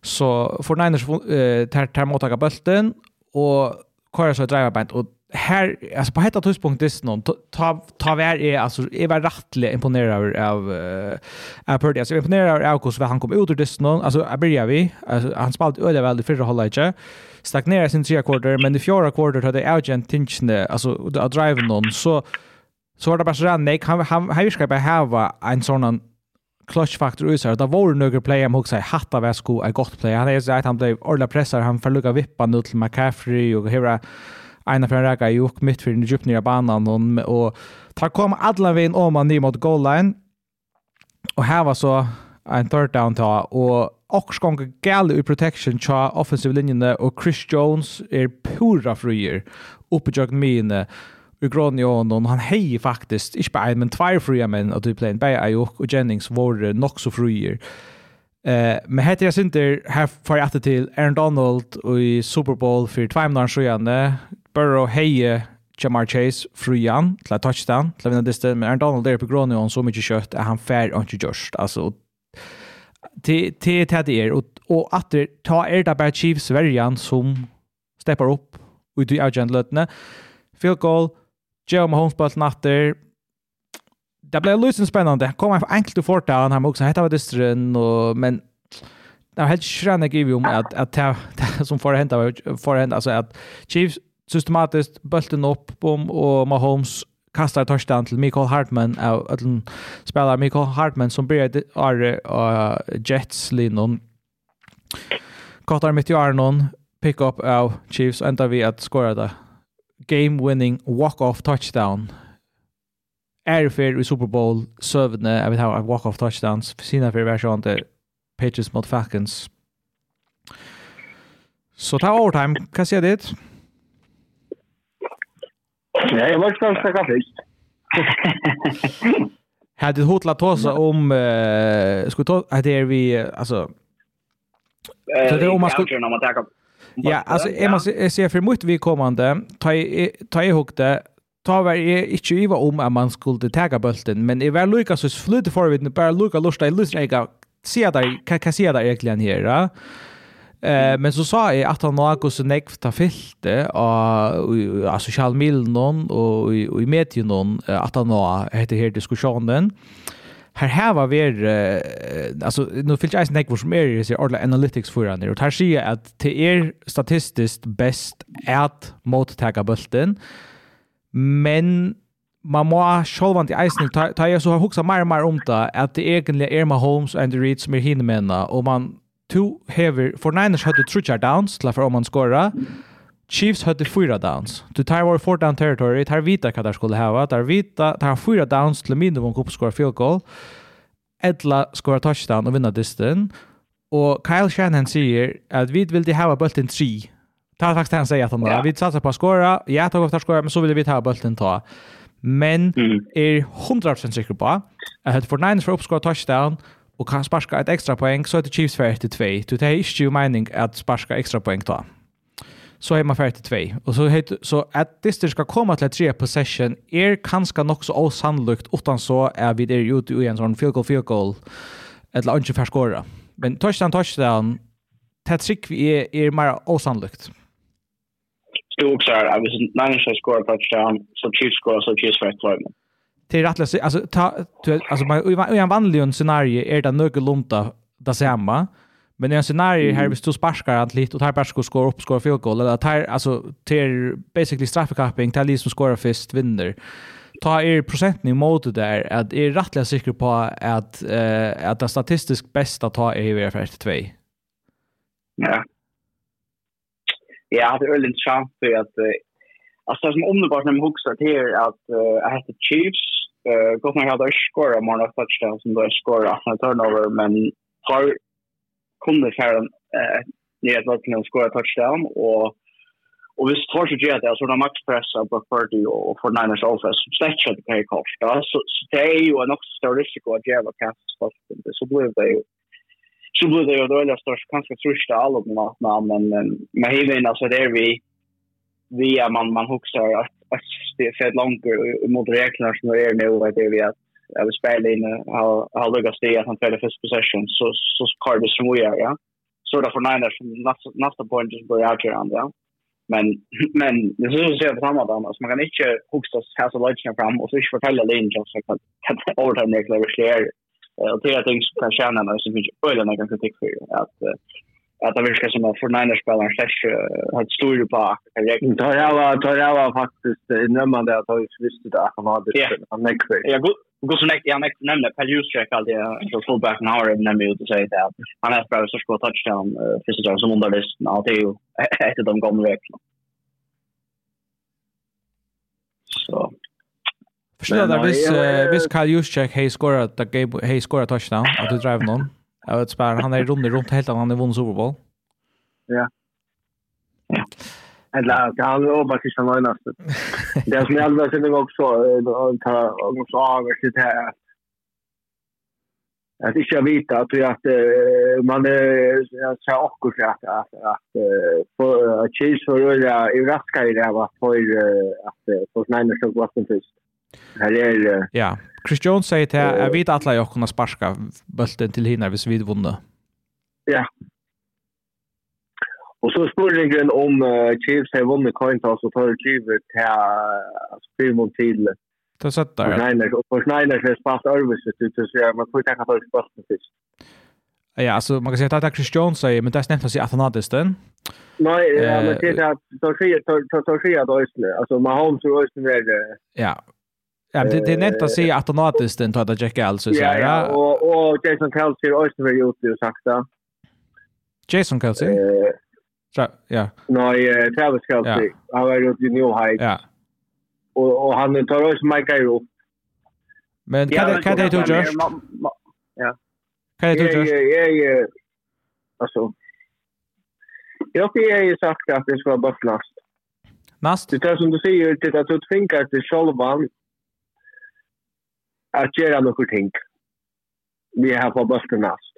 så för Niners eh tar tar mottaga bulten och Kåre så driver band, och här alltså på hetta tidspunkt det någon ta ta vär är alltså är var rättligt imponerad av av Purdy. Alltså imponerad av hur han kom ut ur det någon. Alltså börjar vi. Alltså han spalt öde väl det förra halvleken. Stagnerar sin tredje quarter men i fjärde quarter hade Agent Tinchne alltså att drive någon. Så så var det bara så där nej han han han ska bara ha en sån clutch factor ut så där var några player som också hatta väsko är gott player han är så att han blev ordla pressar han lucka vippa nu till McCaffrey och hela Einar för en i och mitt fyrir den djupt nya banan og, og tar kom alla vägen om man ner mot goal line. Og her var så en third down ta og och gong gal i protection cha offensive linjene og Chris Jones er pura fruir uppe jag mine i grön och han hejer faktisk, ikke bare en men tvær fria men at du play by Ayuk og Jennings var nok så frier Eh, men heter jag synter här för att till Aaron Donald i Super Bowl för två månader sedan Burrow heie Jamar Chase frujan til touchdown til vinna distan, men Aaron Donald er på grunn av så mykje kjøtt at han fær ikke gjørst. Altså, til til det er, og, og at det ta er det bare Chiefs verjan som steppar opp ut i agent løtene. Field goal, Joe Mahomes på natter, Det ble lysen spennende. Kom jeg for enkelt til han her, men også hette av distren og, men det var helt skjønne givet om at, at det, som får hente, får hente, altså at Chiefs systematiskt bulten upp bom och Mahomes kastar touchdown till Michael Hartman av ödlen spelar Michael Hartman som började är uh, Jets linon Kottar mitt i Arnon pick up av Chiefs ända vi att skora det game winning walk off touchdown. Är för i Super Bowl sövne jag vet hur walk off touchdowns. För sina för version till Patriots mot Falcons. Så ta overtime, hva sier ditt? Ja, jag måste kanske ta först. Hade du hotlat oss om eh skulle ta att det är vi alltså Så det är om man skulle Ja, alltså är man ser för mycket vi kommande ta ta i hukte ta var jeg inte iva om att man skulle ta bulten, men jeg var Lucas så flytte forvidne, bare lukka lusta, jeg lusta ikke, kan se där egentligen här. ja? Eh, men så sa jag att han något så fyllt och alltså social milnon och i medien någon att han har heter här diskussionen. Här här var vi alltså nu fyllt jag snack som är i ordla analytics för han och här ser jag att det är statistiskt bäst att mottaga bulten. Men man må sjølvant i eisen, ta, ta jeg så har huksa mer og mer om det, at det egentlig er Mahomes og Andy Reid som er hinne og man to hever, for Niners hadde trutjar downs til for om man skåra, Chiefs hadde fyra downs. Du tar var four down territory, tar vita hva der skulle hava, tar vita, tar fyra downs til minimum opp skåra field goal, Edla skåra touchdown og vinna distan, og Kyle Shanahan sier at vi vil de hava bulten 3. Det er faktisk det han sier at han da. Vi satser på å skåra, jeg tar ofte å skåra, men så vil vi ta bulten ta. Men er 100% sikker på at for Niners får oppskåra touchdown, og kan sparska et ekstra poeng, så er det Chiefs ferdig til 2. Du tar ikke jo mening at sparska ekstra poeng da. Så er man ferdig til 2. Og så, heit, så at Dister skal komme til 3 possession er kanskje nok så osannlukt utan så er vi der ute i en sånn field goal, field goal, eller ikke ferskåret. Men touchdown, touchdown, det trygg vi er, er mer osannlukt. Stort så er, hvis Niners har skåret touchdown, så Chiefs skårer, så Chiefs ferdig til det är rättligt alltså ta alltså man i en vanlig scenario är det någorlunda det samma men i en scenario här vi står sparkar allt lite och tar bara skor skor upp skor field goal eller tar alltså till basically straffekapping till liksom skorar först vinner ta er procenten mode där att är rättligt säker på att uh, att det statistiskt bästa ta är i för 2. Ja. Ja, det är en chans för att Alltså som underbart när man huxar till att uh, jag heter Chiefs Eh, uh, Kostner hadde ikke skåret mange touchdown som de skåret en turnover, men har kunnet kjære uh, nyhet nok til å skåre touchdown, og Og hvis tar så gjør det, så er det makspressa på 40 och 49ers offense, som slett ikke hadde pay cost, da. Så, det är ju en stor nok større risiko at gjøre kastspalten. Så blev det ju... så blev det jo dårlig størst, kanskje største alle på natten, men med hivin, altså det är vi via man, man huxar att det är fett långt mot reglerna som det är nu vet det vi att jag vill spela in har har lyckats det att han fäller first possession så så kvar det som vi är ja. Så där för nine som nästa nästa point just går out around ja men men det är så ser på samma där man kan inte huxa här så lite fram och så inte förtälja det inte så kan kan overtime regler vi ser och det är ting som kan tjäna när så mycket ölen jag kan kritik för att att det verkar som att för Niners spelar en slash har stor på regn tar jag var tar jag var faktiskt nämnde att jag visste det att han hade det han next jag går så näkt jag näkt nämnde Per Justrek alltid så fullback now har nämnde ut och säger att han har bra så skott touchdown för sig som under det ja det är ju ett av de gamla väg så. Förstår du att hvis Kyle Juszczyk hej skorat, hej skorat touchdown, att du driver någon? Jag vet spär han är runt runt helt han har vunnit Super Bowl. Ja. Ja. Eller kan jag har jobbat Christian Lainas. Det som jag alldeles sen också ta också av det här att att inte veta att att man jag sa också att att att för cheese för öra i raskare det var för att för nine så gott som först. Här är Ja, Chris Jones säger till jag vet att jag kunna sparka bulten till hinna vis vi vunna. Ja. Och så spurningen om uh, Chiefs har vunnit coin toss och tar Chiefs till uh, Spirmon till Ta sett där. Nej, och Schneider har sparat över ut det så jag man får ta kanske sparat först. Ja, alltså man kan säga att Chris Jones säger, men det är snämt att säga att han hade den. Nej, ja, men det är att Torsia, Torsia då Alltså Mahomes och Östen är det. Ja, Ja, det, det är nämnt att se automatiskt den tar det Jack alltså så här. Ja, och, och Jason Kelsey är också väldigt ute och sakta. Jason Kelsey? Eh, ja, ja. Nej, Travis Kelsey. Ja. Han var ute i New Heights. Ja. Och, och han tar också Mike Aero. Men kan det kan det du Josh? Ja. Kan det du Josh? Ja, ja, ja. Alltså. Jag har ju sagt att det ska vara bara plast. Nast. Det är som du säger, det är att du tvingar till Solvan att göra något ting. Vi har på bøsten nast.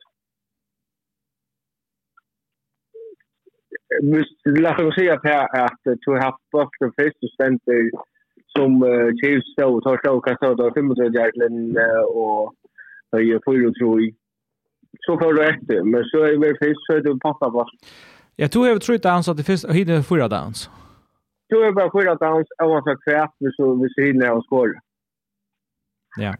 Låt oss säga at her du har haft bøsten først och stenter som uh, Chiefs stå och tar stå og kastet av 35 hjertelen og høye 4 tror 3. Så får du efter, men så är det først, så är du pappa bøsten. Ja, du har trøyt dans att det finnes hinner fyra dans. Du har bara fyra dans, og han kvärt, så vi ser hinner och skåre. Ja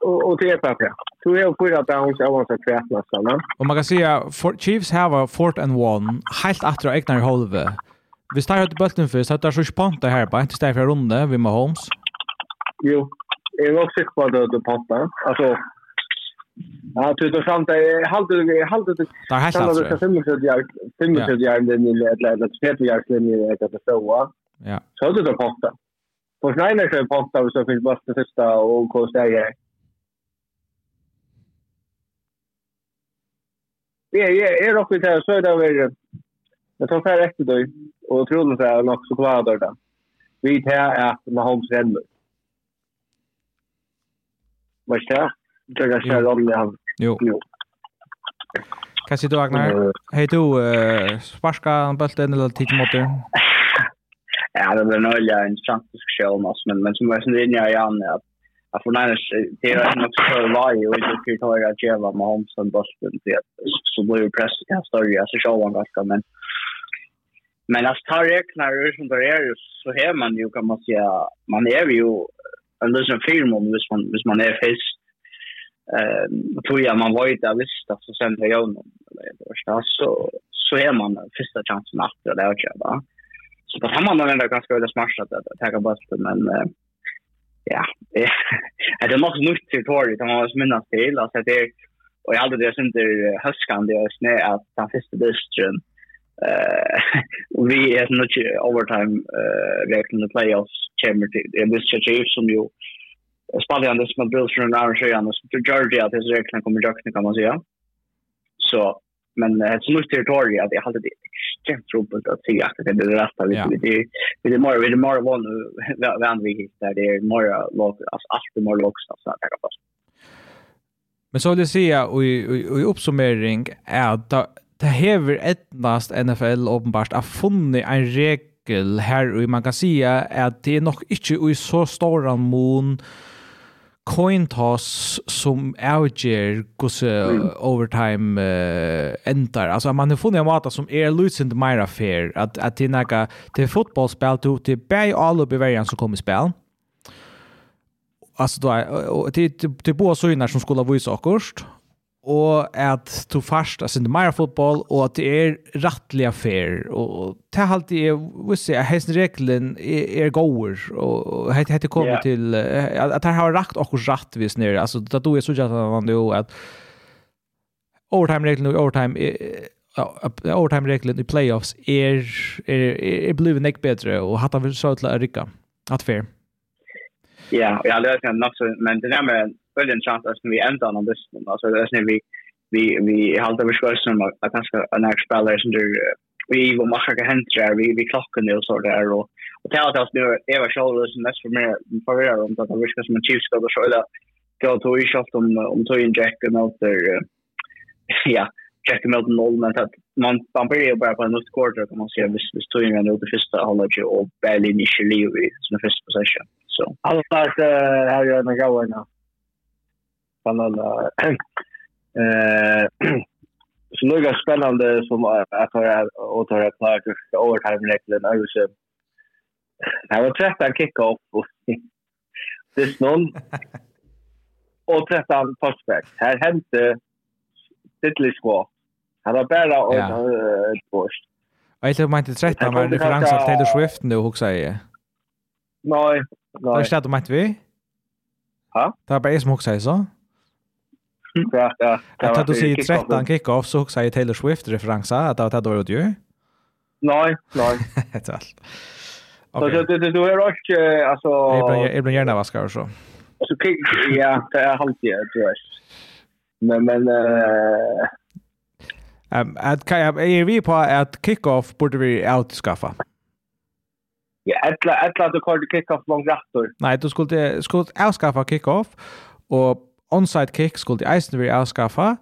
och, och är perfekta. Så jag får att han ska vara så kvätt nästan. Och man kan säga Chiefs have a fourth and one helt att dra egna halva. Vi startar ut bulten först. Att det är så spänt det här på inte stäffa runda vi med Holmes. Jo. Jag var också på det det passar. Alltså Ja, det är sant. Jag hade jag hade det. Det är helt alltså. Det är jag år, 35 jag den i Atlanta, 30 år den i Atlanta så. Ja. Så det det passar. På Schneider så passar så finns bara det sista och kostar jag. Ja, ja, är dock inte så där vi Jag tar färre efter dig och tror att det är något choklad där. Vi tar att Mahomes ränner. Vad är det? Jag ska köra om det. Jo. jo. Kan du Agnar? Hej du, uh, sparska bulten eller tid mot dig? Ja, det blir en öliga intressant diskussion men, men som jag sen rinner i igen att att för nära det är en också för varje och det kan ta jag jävla med Homsen Boston det. Så blir det press jag står ju så show on där men men as tar räknar ju som det är så här man ju kan man säga man är ju en liten film om hvis man hvis man är fisk. Eh tror jag man var inte visst att så sen det jag så så är man första chansen att det är jag va. Så på samma man ändå ganska väl smart att ta på men ja, det er nok nytt til Tori, som man også minnes til, altså det er, og jeg aldri det synes det er høskende høskande i at den første dystren, uh, vi er nok overtime uh, reglene playoffs, kommer til, det er dystre Chiefs, som jo, Spaljan, det som er brils rundt arrangørene, så til Georgia, at disse reglene kommer i døkene, kan man säga. Så, men det er så nytt til Tori, at jeg aldri det extremt roligt att se att det är det rätta. vi Det det är mer det är mer van van vi där det är mer lag alltså allt är mer lag så att det fast. Men så vill jag säga och i uppsummering är att det hever etnast NFL uppenbart har funnit en regel här och man kan säga att det är nog inte i så stora mån coin toss som avger hos mm. overtime uh, endar. Alltså man har funnit en måta som är lucent mera fair. Att, att det är några, det är fotbollsspel, det är bäg alla som kommer i spel. Alltså då är, det, det, det är båda synar som skulle ha visat akkurst og at du først er sinde mer fotball, og at det er rettelig affær, og det er alltid, jeg visste, at hesten regelen er gåer, og hette det yeah. til, at det har rakt akkurat rettvis nere, altså, det er jo så ikke at man jo, at overtime-regelen og overtime, overtime-regelen i playoffs er, er, er blevet nek bedre, og hatt av så til å rykke, at fair. Ja, jeg har løst det nok, men det er med följa en chans att vi ändrar någon listan. Alltså det är vi vi vi håller vi ska som att ganska en ex spelare som där vi vill macha kan hända vi vi klockan nu så där och och tala till oss nu Eva vad shoulder som mest för mer för er om att vi ska som en chief ska då så där gå till i shot om om tojen jack och nåt där ja check med den noll men att man man börjar bara på en något quarter kan man se visst visst tog ju det första hållet och Berlin i Chile i sin första possession. Så. Alltså att här gör några nu spännande. Eh så nu några spännande som att ha att ta ett lag och overtime regeln är ju så jag var trött att kicka upp och det är någon och trött att prospect. Här hände Diddley Squat. Han var bara och ett borst. Jag tror man inte 13 var referens av Taylor Swift nu också säger. Nej, nej. Vad är det du vi? Ha? Det var bara jag som också säger så. Ja, ja. Att du säger 13 kick-off så också säger Taylor Swift referensa att det var det ju? Nej, nej. Det är allt. Okay. Så det det du är också alltså Jag blir gärna vaskar och så. Så ja, det är alltid det är. Men men eh Ehm att kan jag är vi på att kick-off borde vi outskaffa. Ja, alla alla du kallar kick-off långt rätt. Nej, du skulle skulle outskaffa kick-off och onside kick skulle eisen vi avskaffa.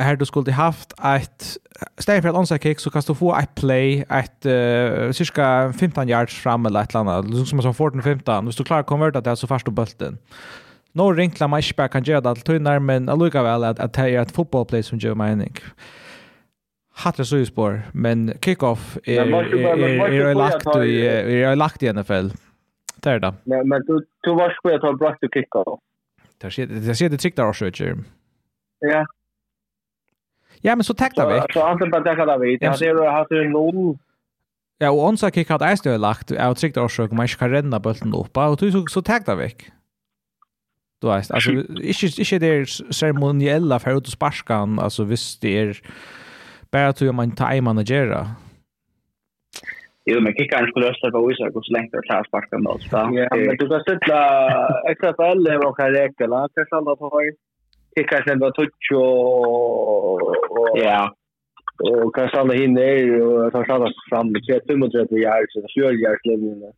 Her du skulle haft ett steg for et onside kick så kan du få et play ett uh, cirka 15 yards fram eller ett eller annat. Som som 14-15. Hvis du klarar å konverta det så først du bulten. Nå rinklar man ikke bare kan gjøre det til tøyner, men allikevel at, at det er et fotballplay som gjør mening. Hatt det så i spår, men kickoff er, er, er, lagt i, er lagt i NFL. Det er det. Men, men du, du var ikke på at han brakte kickoff. Det ser det ser det tryckta där också, Ja. Ja, men så täckta vi. Så han bara tackar där vi. Det ser du har du noll. Ja, och onsa kick hade det stö lagt. Jag tryckta där så man ska renna bollen upp och du så så täckta vi. Du vet, alltså inte inte det ceremoniella för att sparka, alltså visst det är bara att man tar managerar. Jo, men kickaren skulle också på Oisak och så länge det tar sparka med oss. Ja, men du kan sitta XFL eller och räkna Han tills alla på höj. Kickar sen då touch och ja. Och kan stanna hinner och ta stanna fram med 35 yards så kör jag linjen.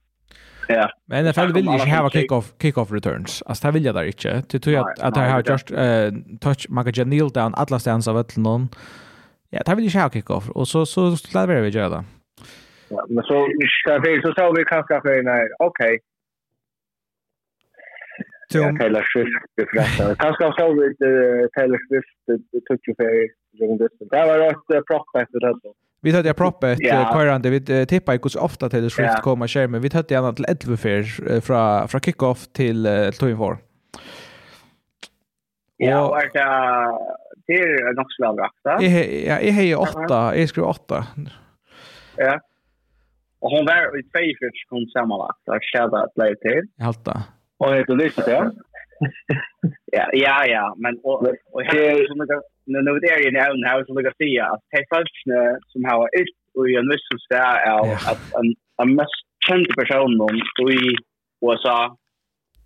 Ja. Men det fall vill ju inte ha kick off kick off returns. Alltså det vill jag där inte. Det tror jag att det har just touch Magaja Janil down alla stans av ett någon. Ja, det vill ju inte ha kick off och så så lär vi det göra. Men så, trafik, så såg vi kraftstationen. Okej. Okay. Tom... Ja, Taylor Swift förresten. Kanske såg vi eh, Taylor Swift eh, Tokyo-ferie. Det var rätt eh, proppet det där. Vi hade proppet yeah. Vi tippade ju så ofta Taylor Swift kom och kör, men vi hade gärna till 11 från, från kick-off till uh, Toyin Vår. Ja, och det är nog så bra. Ja, jag har åtta. Jag skrev åtta. Och hon var i två fyrt sekund sammanlagt. Jag kände att det till. Helt då. Och jag kunde lyssna till Ja, ja, ja. Men och, och här som jag, nu när det är i näven här som jag kan säga att det är folk som har ett och en viss så där är att en, en mest känd person om i USA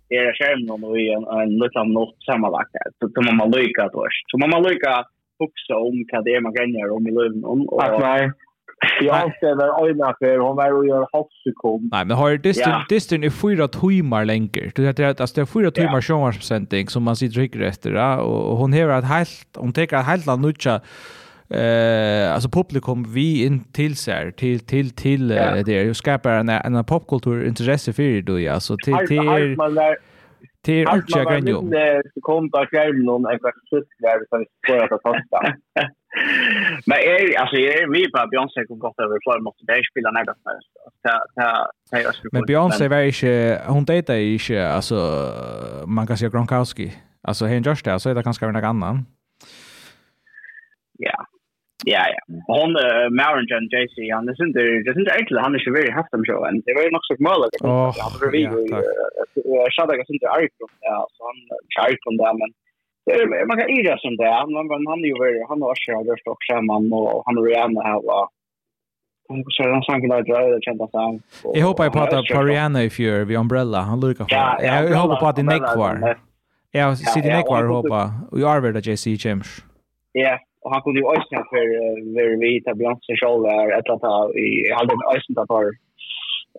är skärmen och i en, en liten något sammanlagt. Så, så man lyckas då. Så man lyckas också om vad det är man gänner om i löven. Att nej. Jag var ögonen för hon var ju en halv sekund. Nej, men har distan ja. distan är fyra timmar längre. Du vet att alltså det är fyra timmar ja. som man sitter dricker efter ja? och hon har ett helt hon tar ett helt nutcha eh alltså publikum vi in till sig till till till ja. det skapar en en popkultur intresse för det då ja så till till Det är allt jag kan ju. Det kom på skärmen någon en kvart sist där så vi får att fasta. Men är alltså är vi på Beyoncé kom gott över för måste det spela något så. Ta ta. Men Beyoncé var ju hon dejtar ju inte alltså man kan säga Gronkowski. Alltså hen just där så är det kanske någon annan. Ja, Ja, ja. Hon, uh, Maren John JC, han er sinter, det er sinter egentlig, han er ikke veldig haft om sjåen. Det var jo nok så smøla. Åh, ja, takk. Jeg sa det ikke sinter Arkon, ja, så han er ikke Arkon der, men man kan ira som det, men han er jo veldig, han har ikke rørt og skjermen, og han er gjerne her, og så han sang där drar det kända sang. Jag hoppas på att Pariana i fjör vi Umbrella han lukar. Ja, jag hoppas på att det neck var. Ja, så det neck var hoppa. Vi är väl där JC James. Ja, och han kunde ju ösna för för vi ta Björnsen själv där ett att i hade en ösna där för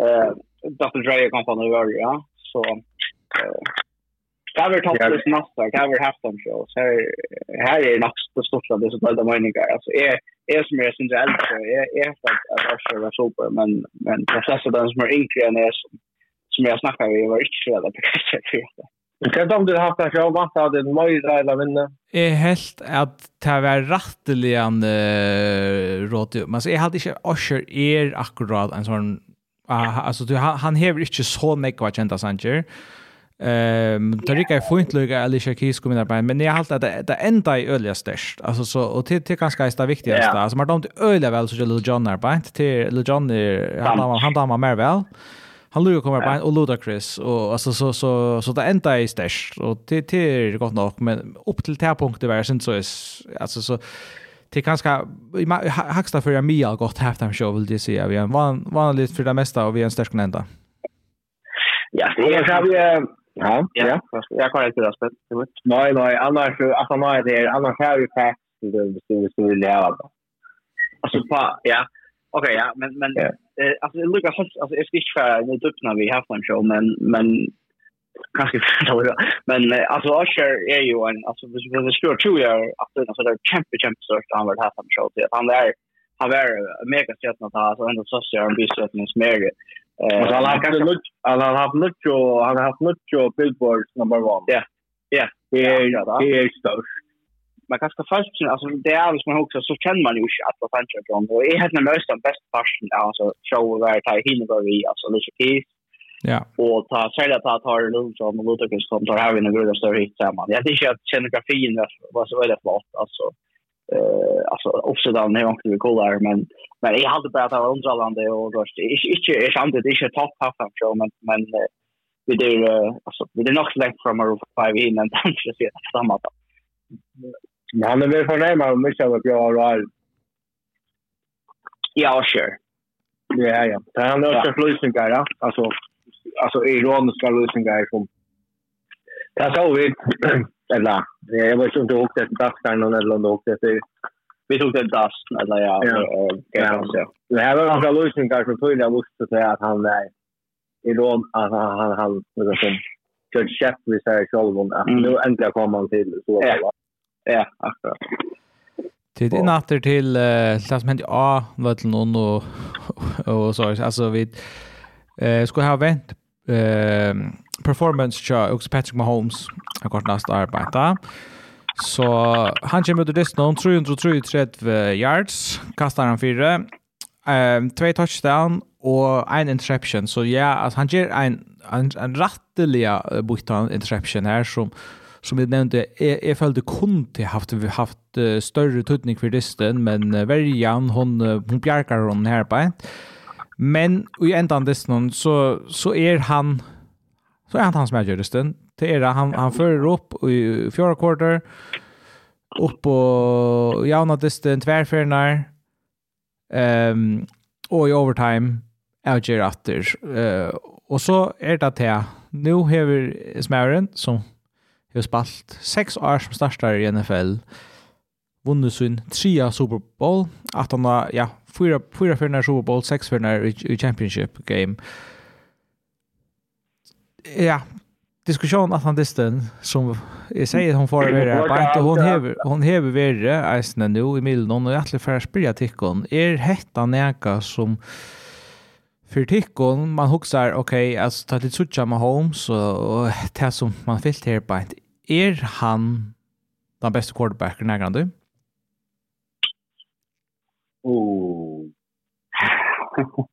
eh Dr. Dre kom från över ja så eh Där var topplis nästa, där var halftime show. Så här här är nog det största det så där meningar. Alltså är är som är syns äldre, är är att att Russia var super men men processor den som är yngre än är som som jag snackar vi var inte så där på det. Kan du ha haft av sjån? Vant av det møyre eller vinna? Jeg helt at det var rettelig en uh, råd. Men jeg hadde ikke Osher er akkurat en sånn Uh, alltså du, han, han hever ikke så nekva kjenta sanger. Ehm um, det rikar fint lukar Alicia Keys kommer där men jag har alltid det det enda i öliga störst alltså så och till till ganska det viktigaste alltså man de öliga väl så Little John där på till Little John han han han mer väl han lurar kommer på och Ludacris och alltså så så så det enda är stash och det det är gott nog men upp till det punkten var sen så är alltså så det kanske i hacksta för jag mig gott halftime show vill det säga vi är van vanligt för det mesta och vi är en stark ända. Ja, det är så vi Ja, ja. Jag kan inte det spelet. Nej, nej, annars att han det det annars har vi fast det det skulle leva. Alltså på ja, Okej, okay, ja, men men yeah. eh, alltså det lukar alltså jag ska inte skära mot upp när vi har en show men men kanske men alltså Usher är ju en alltså det är sure true tror jag att det är så champion champion sort stort han vill ha en show det han där han är mega sett något här så ändå så ser han blir sett något mer eh han har kanske han har haft mycket han har haft mycket billboards number 1. Ja. Ja, det är det är stort man kan ska fast alltså det är alltså man också så känner man ju inte att vad tänker jag och är helt nervös den bästa parten alltså show where ta hinner bara vi alltså lite kis Ja. Och ta sälja ta tar det lugnt så man låter kus kom tar här en gröda större hit samman. Jag tycker att scenografin var så väldigt flott alltså eh alltså också där när jag skulle kolla men men jag hade bara att vara underhållande och då det inte är sant det inte topp half show men men vi det alltså vi det nog långt från our 5 in och kanske se samma då. Men han är väl förnärmad om mycket av att jag har Ja, sure. Ja, ja. Det handlar också om lösningar, ja. Alltså, alltså ironiska lösningar som... Det sa vi, eller jag vet inte åkt efter Daskaren och Nederlunda åkt efter... Vi tog det Dask, eller ja. ja. ja. Det här var några lösningar som tydligen måste säga att han är iron, att han, han, han, liksom, kört käpp vid sig själv. Att nu äntligen kommer han till så. Ja. Ja, akkurat. Tid är natter till eh det som hände A vart någon och och så alltså vi eh skulle ha vänt eh performance chart och Patrick Mahomes har gått nästa arbete. Så han kommer ut dist någon 333 yards, kastar han fyra, ehm två touchdown och en interception. Så ja, alltså han ger en en, en rattliga bortan interception här som som vi nevnte, jeg, jeg følte kun til haft, vi haft uh, større tøtning for disten, men uh, verjan, hon, uh, hon bjerker hon her på. Men i enda av disten, så, så er han, så er han han som er disten. Det er han, han fører opp i fjorda kvarter, opp på javna disten, tverferner, um, og i overtime, avgjør atter. Uh, og så er det til, nå vi Smæren, som har spalt seks år som startar i NFL, Vunnet sin trea Super Bowl, At han har, ja, fyra, fyra för Super Bowl, sex för i, i Championship Game. Ja, diskussion att han distan som jag säger hon får vara bara hon hever hon hever vara isen nu i Milton och jag tror för spela tickon är hetta näka som för tickon man huxar okej okay, alltså ta lite sucha med Holmes och det som man fyllt här på er han den beste quarterbacken i du Oh.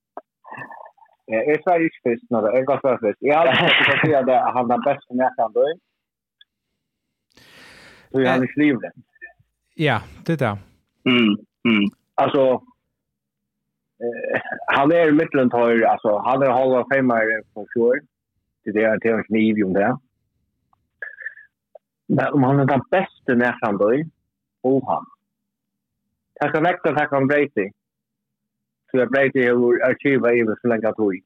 Jeg sa ikke først når det er godt først. Jeg har ikke si at han er best i England. Så jeg har ikke livet. Ja, det er det. Mm, mm. Altså, eh, han er i midtelen tar, altså, han er halva femmer for fjord. Det er til en kniv om det. Mm om han er den bästa närstående og han. Tack och väckta tack om Brady. Så jag Brady har arkiva i så länge att vi.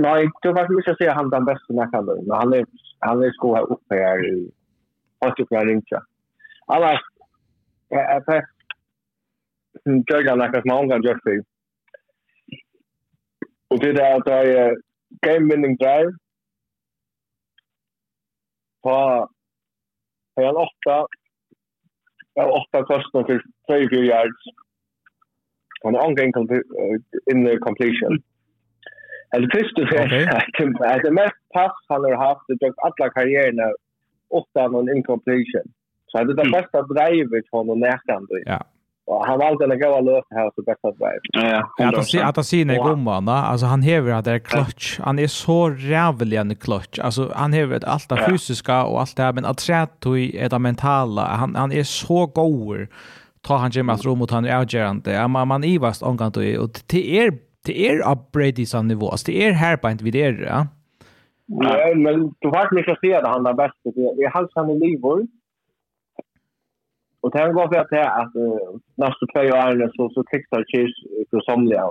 Nej, det var inte att säga han den bästa närstående. Men han är, han är sko här uppe här i Östersjön Rinsja. Alla, jag är fast. Jörgen har nästan många gjort sig. Och det är att jag game winning drive på hel åtta av åtta kostnader för 24 yards on ongoing in the completion. Eller fyrst og fremst, det mest pass han har haft i alla karriärerna Åtta någon incompletion. Så det är det bästa drivet från honom nästan. Ja. Och han valde att gå och lösa här så bästa väg. Ja, ja. Att se att se när gumman, alltså han häver att det är clutch. Han är så rävlig en clutch. Alltså han häver allt det fysiska och allt det här men att se är det mentala. Han han är så god. Ta han Jim att rum mot han är avgörande. Man man ivast omgång då och till er till er up Brady som nivå. Alltså det är här på inte vid er, ja. Nej, men du vart mycket att se att han är bäst. Jag har han i livor. Och det här var för att det är att uh, nästa två år så, så krigsar kyrs för somliga.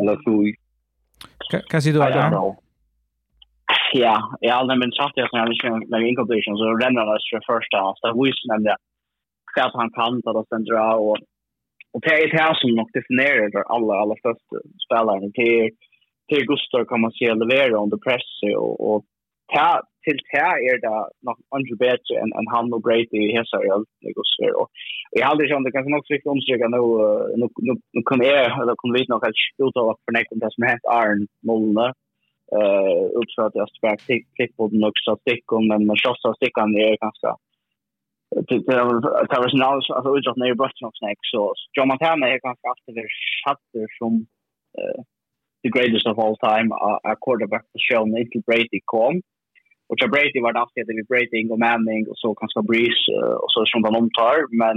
Eller så. Kan säga du att Ja, i alla min satt jag när jag när inkompletion så rennar det för första Så Det visst men det att han kan ta det sen dra och och det är det här som nog definierar för alla alla första spelare till till Gustav kan man se leverera under press och och til her er det nok andre bedre enn en han og Brady i hese går negosfer. Og jeg har aldri kjent det kanskje nok sikkert omstrykke nå, nå kan jeg, eller kan vi nok helt ut av at fornekte det som heter Arn Målene, uh, utfra at jeg spør klipp på den også stikken, men man slåss av stikken er ganske det var sånn altså utdratt nere i bøtten og snakk, så John Montana er ganske alltid det sjatter som the greatest of all time a quarterback to show Nick Brady kom Och så Brady var det alltid vi Brady och Manning och så kanske Breeze och så som de omtar men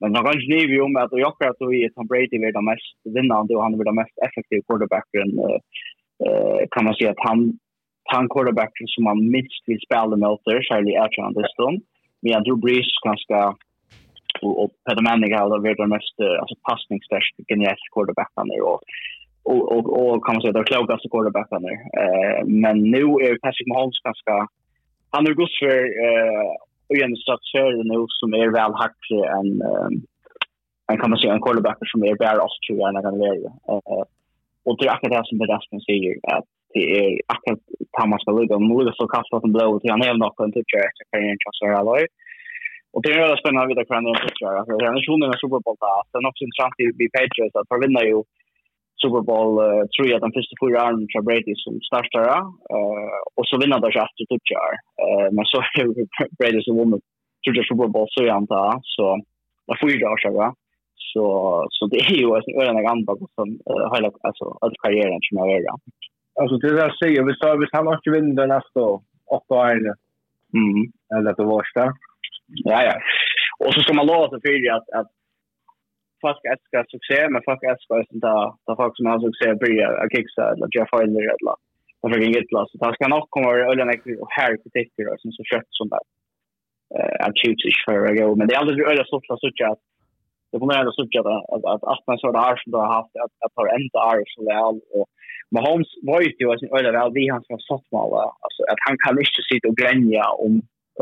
men man kan ju ju om att jag tror att vi Tom Brady är den mest vinnande och han är den mest effektiva quarterbacken eh kan man säga att han han quarterback som man minst vill spela mot där Charlie Adrian stund. men jag tror Breeze ganska och och Peter Manning har varit den mest alltså passningsstärkta quarterback han är. och och och och kan man säga de klokaste quarterbacken där. Eh men nu är Patrick Mahomes ganska han har gått för eh och att struktur nu som är väl hackig en en kan man säga en quarterback som är bara oss tror jag när han är eh och det är akkurat det som det resten säger att det är akkurat Thomas ska ligga och Maliga så kastar den blå till han även också en toucher efter karriären Charles Alloy. Och det är väldigt spännande att veta hur han är en toucher. Alltså, det är en sjunden med Super Bowl där. Sen också intressant att bli Patriots att förvinna ju Super Bowl uh, tror jag den första fyra åren från Brady som startar uh, och så vinner det efter touchar. Uh, men så är Brady som vunnit tror jag Super Bowl så jag antar så det fyra år sedan. Så så det är ju en ören gammal som uh, hela alltså all karriären som jag gör Alltså det där säger vi så vi han inte vinna nästa år. Åtta år. Mm. Eller det värsta. Ja ja. Och så ska man låta för att att folk älskar succé, men folk älskar ju sånt där, folk som har succé börjar att kicksa eller Jeff Hyler eller och för gittla. Så Det ska nog komma över ölen och här kritiker och som så kött som där. Eh att shoots is för att gå, men det är aldrig ölen så att sucka att det kommer ändå så att att att man så där som har haft att att har ända är så väl och Mahomes var ju ju alltså ölen väl vi han som satt mal alltså att han kan inte sitta och glänja om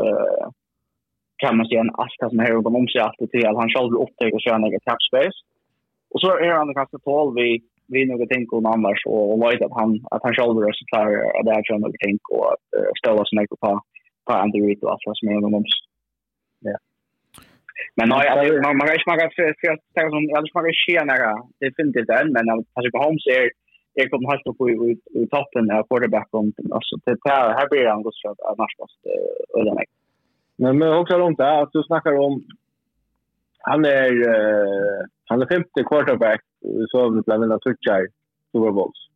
eh kan man säga en allt som här och om sig allt till att han själv upptäcker och köra några tap space. Och så är han ganska tål vi vi nog tänker om annars och och vet att han att han själv är så klar att det är ju något tänk och att ställa sig något på på Andy Reid och alltså som är någon sig. Ja. Men nej, alltså man man kan smaka för för att ta som jag smaka shea nära. Det finns det än men alltså på Holmes är jag kommer helt upp i i toppen av quarterback om alltså det här här blir han går så att annars måste ödelägga. Men men också runt där att du snackar om han är uh, han är femte quarterback så vi bland annat touchar Super Bowls.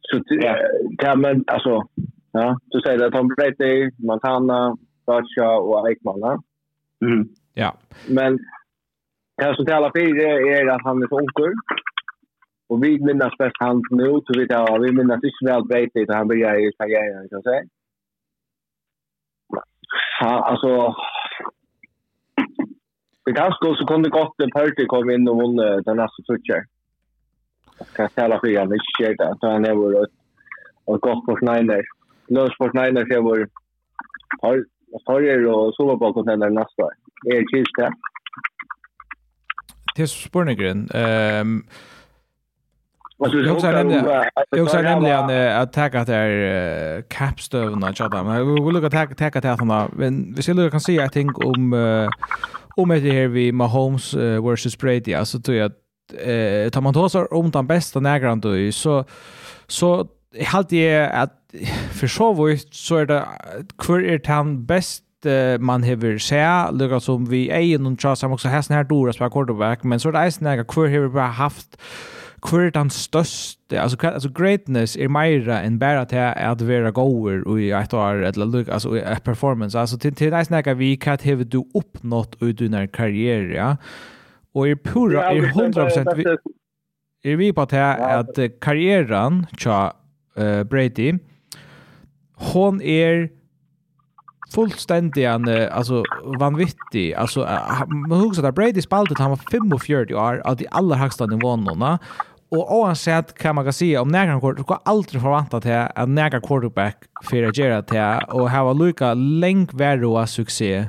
Så ja, ja men alltså ja, du säger att Tom Brady, Montana, Bacha och Aikman. Mm. Ja. Men kan så tala för är att han är så ung Och vi minnas bäst han nu, så vi tar, vi minnas inte väl Brady att han börjar i karriären, kan jag säga. Ja, alltså Det kan ganska så kunde gott en party kom in och vann den nästa switcher. Kan tala för jag inte det. Så han är vår och gott på Schneider. Lös på Schneider så vår har har och så var bakom den nästa. Det är just det. Det är spårningen. Ehm Jag också nämnde jag också nämnde han att tacka är capstone och chatta men vi vill lucka tacka tacka till honom. Men vi skulle kan se I think om om det här vi Mahomes versus Brady. Alltså tror jag eh tar man då så om den bästa nägran då så så halt det att för så vad så är det kvar är han bäst man hever se lukka som vi egen og tjasa, man også hesten her dora spela quarterback, men så er det eisen her hver hever bara haft hver den største, altså, altså greatness er meira enn bare til at være goer i et år, eller altså i et performance, altså til, til deg snakker vi hva har du oppnått i under karriere, ja? og er pura, er 100% vi, er vi på til at karrieren tja uh, Brady, hon er fullständigt en alltså vanvittig. Alltså man hugsar att Brady spaltet han var 45 år av de allra högsta nivåerna och oavsett kan man säga om några kort kan aldrig förvänta till att nägra quarterback för att göra till och ha lika länk värre succé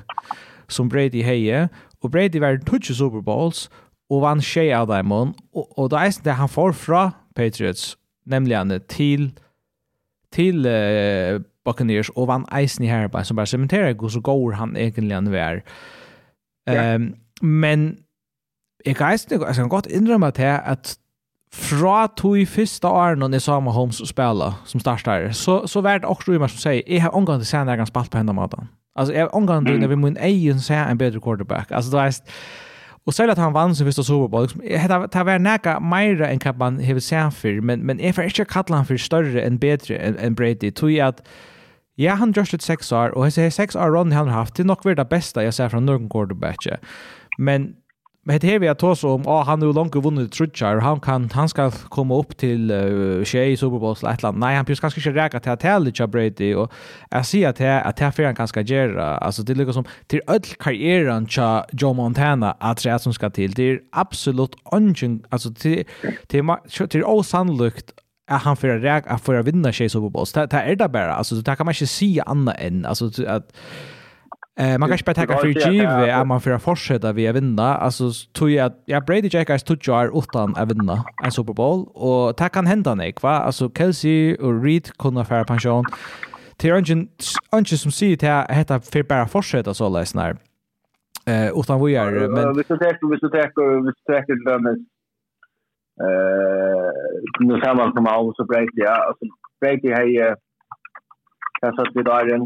som Brady heje och Brady var touch Super Bowls och vann tjej av dem och, och då är det han får från Patriots nämligen till till uh, Buccaneers, og vann eisen i herrebein, som bare sementerer hvor så går han egentlig han vær. Ja. Um, men jeg kan, eisen, jeg kan godt innrømme til at fra to i første åren når jeg sa med Holmes spela som starter, så, så var det også Rymar som sier, jeg har omgang til å se når jeg kan spille på hendene måten. Altså, jeg har omgang til når vi må egen se en bedre quarterback. Altså, det er Og selv at han vann sin første Super Bowl, liksom, det har vært nækka meira enn hva man har sett for, men, men jeg får ikke kalla han for større enn bedre enn en Brady, tog jeg at Ja, han gjørs litt seks år, og jeg sier seks år Ronny han har haft, det er nok vært det beste jeg ser fra noen quarterback. Men Men det här vi har tås om, oh, han har ju långt vunnit trutjar, han, kan, han ska komma upp till uh, tjej i Super Bowl eller ett land. Nej, han blir kanske inte räka till att det lite Brady och jag ser att det är att det han ganska göra. Alltså det är liksom till öll karriären till Joe Montana att det är som ska till. Det är absolut ungen, alltså till, till, till, till osannolikt att han för att att för att vinna sig Super Bowl. Det är det bara. Alltså det kan man inte se annat än alltså att Eh man kanske bara tacka för GV är man för att fortsätta vi vinna. Alltså tror jag ja Brady Jackers tog jar utan att vinna en Super Bowl och det kan hända nej va. Alltså Kelsey och Reed kunde få pension. Till ungen ungen som det att heter för bara fortsätta så läsnar. Eh utan vi är men vi ska ta vi ska ta vi ska ta Eh, nu ser man som av så Brady, ja, alltså Brady har ju kastat vid dagen.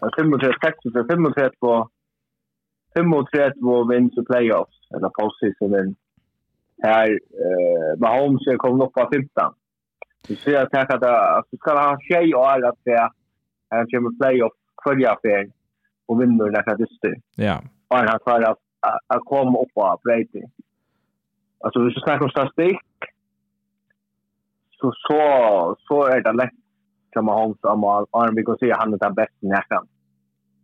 Och 35 36 35 på 35 vinst i playoffs eller postseason vinst här eh Mahomes är kommit upp på 15. Vi ser att här att alltså ska ha tjej och alla att det här kommer playoff följa affär och vinner när den här Ja. Och han har att att komma upp på Brady alltså hvis du snakker om statistikk, så, så, så er det lett som Mahomes og Arnvik å si at han er den beste nærkamp.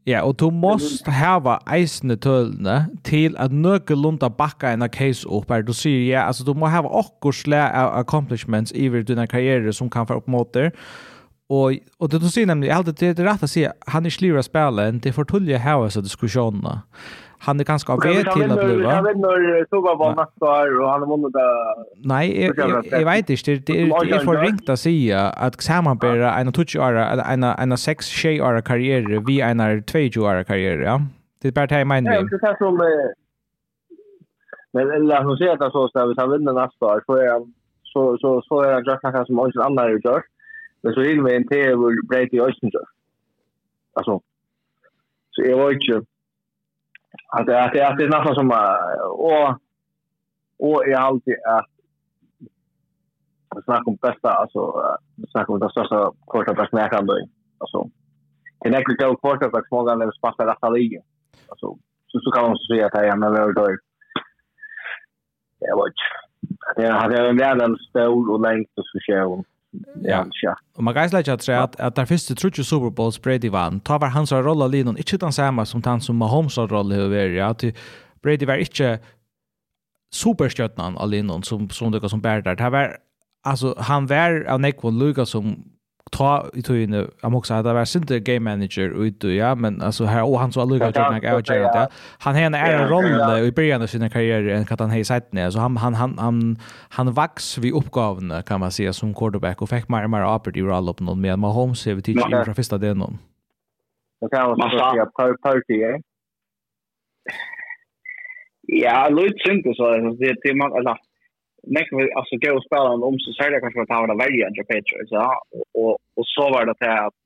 Ja, og du måst hava eisne tølene til at nøkke lunda bakka en case opp her. Du sier, ja, altså du må hava okkur slæ av accomplishments i dina karriere som kan være oppmåter. Og, og det du sier nemlig, det er rett å si, han er ikke av spillet, det er for tullige hava disse diskusjonene han är ganska av väg till att bli Han vinner Tova var nästa år och han har vunnit det. Nej, jag vet inte. Det är för ringt att säga att sammanbära en av 20 år, en av 6-tjej-åra karriär vi en av 20 år karriär, ja. Det är bara det här i mening. Nej, det är som... Men eller hon säger att så ska han vinner vinna nästa år så är han så så så är han kanske som också andra har gjort. Men så vill vi inte över Brady Oisenberg. Alltså så är det ju att det att det, att det är nästan som och och är alltid att vi snackar om bästa alltså vi snackar om det största quarterback med kan bli alltså det är näkligt quarterback små gånger när vi spassar rätta ligan alltså så, så kan man säga att jag är men väl då Ja, vad. vet inte det hade en jävla stor och längst och så kör Ja. ja. Og man gæsla ikke at sige at, at der første trutje Super Bowls Brady vann, ta var hans rolle linon, ikkje den samme som han som Mahomes rolle har vært, ja, at Brady var ikkje superstjøtnan av linon som, som det som bär där. Det var, altså han var av nekvån Luka som ta i tøyne, jeg må også ha det vært sinte game manager ute, ja, men altså her, og han så allukka ut når jeg avgjør ja. han har en ære rolle i byrjan av sin karriere enn hva han har i seitene, så han, han, han, han, han vaks vid oppgavene, kan man si, som quarterback, og fikk mer og mer apert i rolle på noen, men Mahomes har vi tidlig inn fra fyrsta denom. Det kan man si at Purdy, ja? Ja, Lloyd syntes, det er man, eller, nekk vi alltså gå och spela om så sälja kanske att ha det välja än Petro så och och så var det att att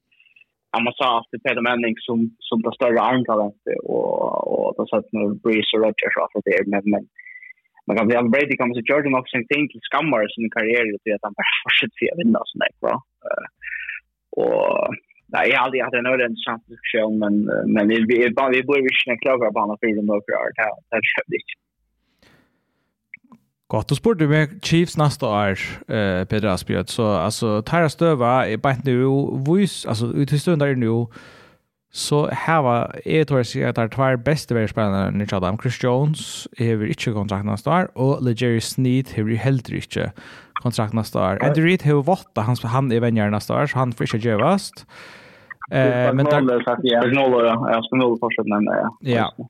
han ha att Peter Manning som som det större antalet och och då satt nu Breeze och Rodgers off det men men man kan väl Brady kommer till Jordan också en tänk skammar sin karriär det att han bara fortsätter att vinna så där va och Nej, jag har aldrig haft en ordentlig chans men men vi vi behöver inte snacka på banan för de några år. Det är det. Gott, du spurte meg Chiefs nästa år, eh, Peter Asbjörd. Så alltså, Tara Stöva är bara nu, vis, alltså ut i stunden där nu, så här var jag tror jag säger att det är två bästa världsspelarna ni tjadar om. Chris Jones har inte kontrakt nästa år och LeJerry Sneed har heller inte kontrakt nästa år. Andy Reid har varit han, han är vänjare nästa år, så han får inte gövast. Eh, men där... Spagnola, ja. Spagnola fortsätter men ja. Ja,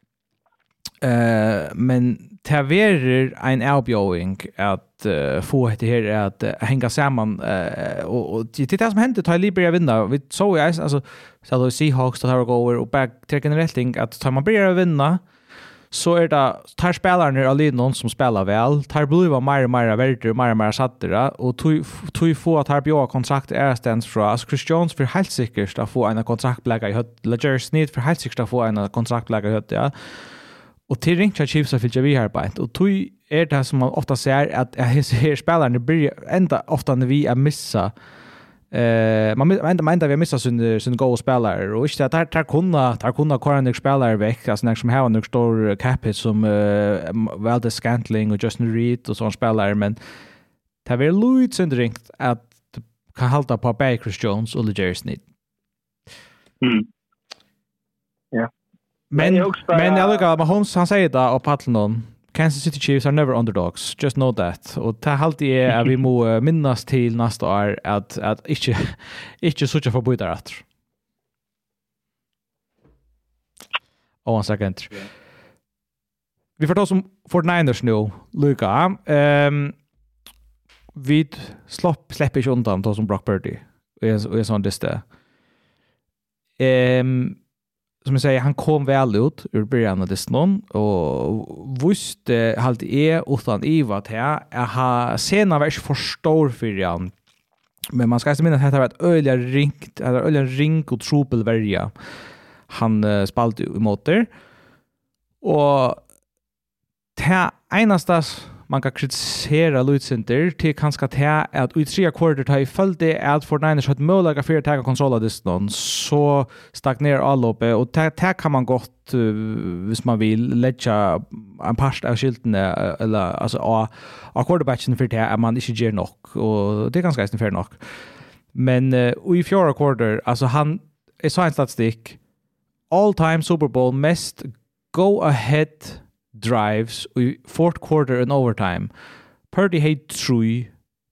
Uh, men det verer en avbjøring at uh, få etter her at uh, henge sammen uh, og, og til det som hendte tar Liberia vinna vi så jo altså så hadde Seahawks det her og går og back til generelt ting at tar man Liberia vinna så er det tar spillerne av noen som spelar vel tar var mer og mer verder og mer og mer satter og tog få at her bjør kontrakt er stens fra altså Chris Jones for helt sikkert å få en kontraktblegge i høtt Ledger Sneed for helt sikkert å få en kontraktblegge i høtt ja. Och till Rincha Chiefs så vi her beint. Og tog er det som man ofta ser at jag ser spelarna börjar ofta når vi er missa Eh man enda man enda vi missa sin sin goal spelare och inte att där där kunna där kunna Cornick spelare veck alltså när som har en stor cap som uh, Valde Scantling och Justin Reed och sån spelare men det är Louis sen att kan hålla på Baker Jones och Jerry Sneed. Mm. Ja. Men men jag lukar med Holmes han säger det och Patlon Kansas City Chiefs are never underdogs. Just know that. Och ta halt är att vi må minnas till nästa år att att inte inte söka för bytar rätt. Och en second. Vi får ta som 49ers nu, Luka. Ehm um, vi slopp släpper inte undan då som Brock Purdy. Och är sån det. Ehm um, som jag säger, han kom väl ut ur början av Disney och visste halt är utan Iva att jag har senare var inte för stor för han. Men man ska inte minnas att det var ett öliga ringt, eller öliga ring och tropelvärja han uh, spalt emot det. Och det enaste man kan kritisera Lutsinter till kanske till att i tre kvarter tar i följd det att för Niners har ett möjliga för att ta kontroll av distan så stagnerar uppe och det kan man gott hvis man vill lägga en part av skyltene eller alltså av, av quarterbacken för det är man inte ger nok och det är ganska eisen fair nok men uh, i fjärde quarter alltså han är så en statistik all time Super Bowl mest go ahead drives i fourth quarter and overtime. Purdy hade tre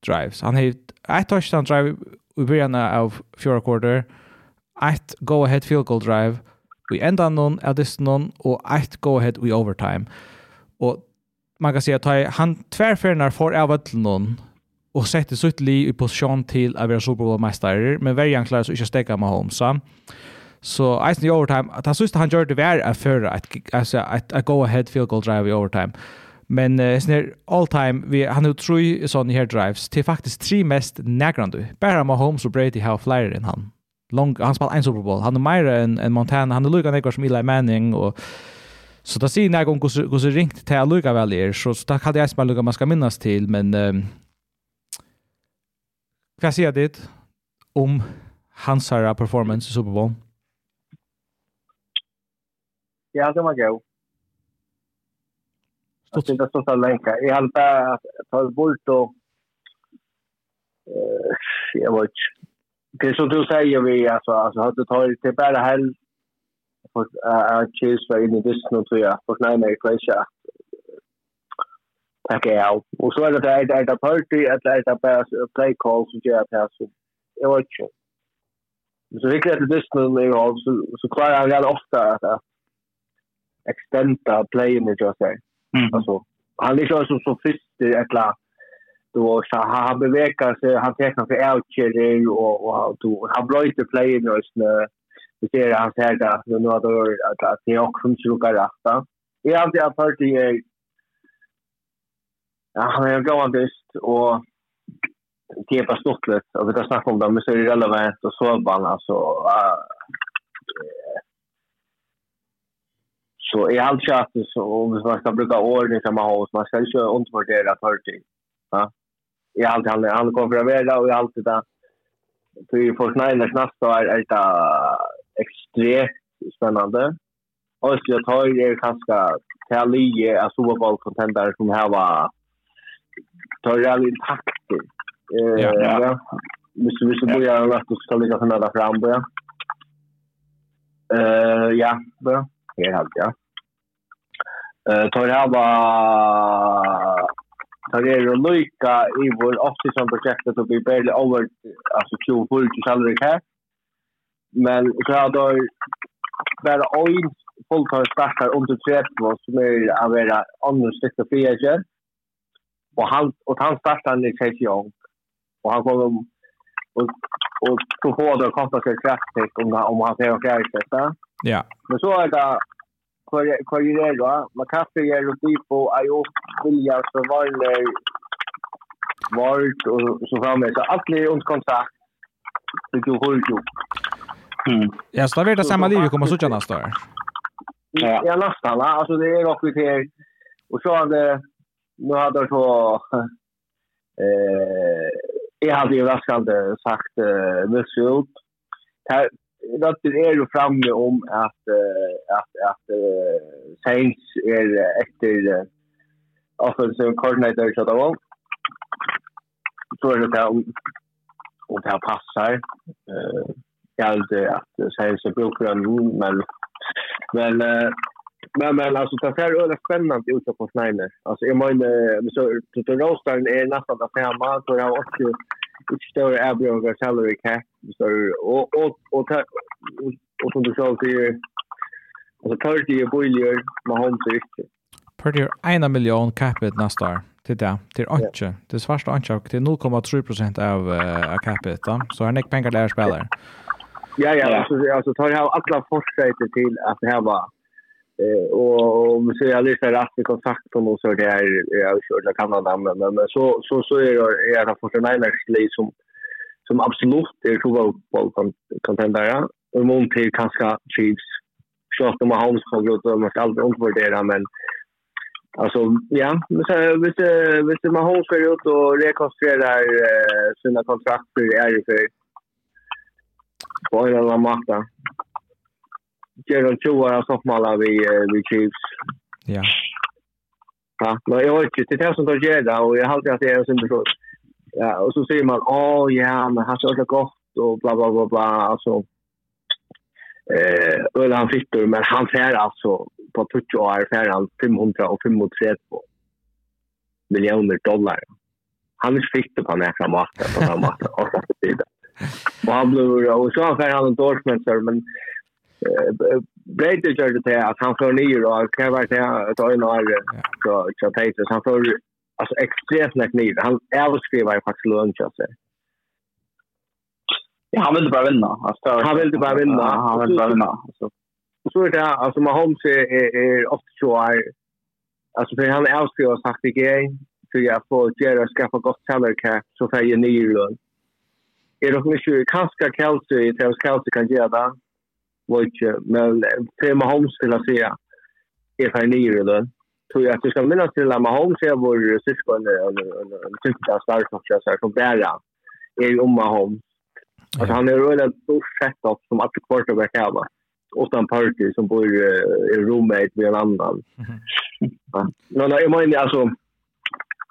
drives. Han hade ett touchdown drive i början av fjärde quarter, ett go-ahead field goal drive, i ändan någon av dessa någon och ett go-ahead i overtime. Och man kan säga att han tvärfärnar får av någon och sätter sitt liv i position till att vara Super Bowl-mästare, men värjan klarar sig inte att stäcka med Holmes. Så Så eisen i overtime, at han synes han gjør det vær er før at, altså, at, at go ahead field goal drive i overtime. Men uh, sånn all time, vi, han har tre sånne her drives til faktisk tre mest nærgrande. Bare Mahomes og Brady har flere enn han. Long, han spiller en Superbowl. Han er mer enn en Montana. Han er lukket nekker som Eli Manning. Og, så da sier jeg hvordan det ringt til jeg lukket vel er. Så, så da kan jeg som lukket man skal minnes til. Men um, hva sier jeg dit om hans her performance i Superbowl? Ja, det var gøy. Stort. Det är så så länka. Jag har bara tagit bort och eh jag vet Det som du säger vi alltså alltså har du tagit det bara hel för att cheese för in i this nu tror jag för nej nej kväsja. Tack jag. Och så är det där är det party att det är bara play calls som jag har så. Jag vet inte. Så riktigt att det är nu så så klarar jag ofta att extenda playen i just där. Alltså han är ju som så först eller då så han bevekar sig han tecknar för outcher och och då han bröt playen just nu. vi ser han säger där nu har det att det är också som ska rätt. Jag har alltid hört det Ja, han är gående just och det är bara stort lite. Och vi kan snacka om det, men så är det relevant och så bara alltså. Så i allt chat så om man ska bruka ord som man har man ska inte undervärdera förting. Ja. I allt han han kommer att vara och i allt det där. Så ju för snälla snabbt är det extremt spännande. Och så tar jag kanske till lige att Super Bowl contender som här var tar jag in takt. Eh ja. Måste vi så börja lätta så lägga för några fram börja. Eh ja, bra. Helt ja. Eh tar här var tar det ju lika i vår optiska projektet och vi barely over alltså två full till salary här. Men så har då bara oil folk har startat under träff vad som är att vara andra stycken fjärde. Och han och han startade i Chelsea och han kommer och och så får då kosta sig kraftigt om om han ser och Ja. Men så är det kvar är då? Man kaffe är och typ och jag vilja så vanlig vart och så framme så allt är ont kontakt. Det går hur ju. Mm. Ja, så där det samma liv kommer så tjänas där. Ja, Ja, nästan va. Alltså det är också till och så hade nu hade så eh jag hade ju raskande sagt eh uh, det ut Rötter är ju framme om att, uh, att, att uh, Saints är efter uh, offensive coordinator så då. Så är det om och det här passar. Jag har att Saints är brukar men men, uh, Men men alltså det här är spännande ut på Snyder. Alltså jag menar så det Rostan är nästan där hemma så jag också större erbjörgar salary cap så och och och och som du sa är alltså Purdy är Boiler med Holmes Purdy är en miljon capita nästa år till det. Till anke det svarta anke till 0,3 procent av uh, capita. Så är nick pengar där spelar. Ja ja alltså alltså tar jag alla forskare till att det här var och om så jag lyssnar rätt i kontakt och så det är jag kör jag Kanada men men så så så är det är det för en som som absolut är så bra på contender ja. Och mån till kanske Chiefs. Så att de har Holmes kommer ut och man ska aldrig undervärdera men alltså ja. Men så visst visst man har för ut och rekonstruerar sina kontrakt för är det för på en eller annan gör en tjoa soffmala vi, vi Chiefs. Ja. Ja, men jag vet inte, det är som tar gör det och jag har alltid att det är en synd Ja, och så säger man, åh ja, men han kör så gott och bla bla bla bla. Alltså, eh, Öl han fittor, men han fär alltså på 20 år fär han 500 och 530 miljoner dollar. Han är fittor på nära maten, på nära maten. Och så han blev, och så han fär han en dårsmänsar, men Breit det gjorde det att han får ner och kan vara det att ta en år så så tänkte han får alltså extremt näck ny Han älskar ju faktiskt lunch alltså. Ja, han vill bara vinna. Alltså, han vill bara vinna. Han vill bara vinna. Alltså. Så är det alltså Mahomes är, är, är ofta så är alltså för han älskar ju sagt det grej för jag får göra skaffa gott salary cap så får jag ny lön. Är det också kanske Kelsey, Travis Kelsey kan göra det inte, men till Mahomes vill jag säga är för nere då. Tror jag att du ska minnas till att Mahomes är vår syskon eller tyckta starkast så som bära är ju om Mahomes. Alltså han är rullat stort setup som att quarterback här va. Åttan party som bor i roommate med en annan. Men jag menar alltså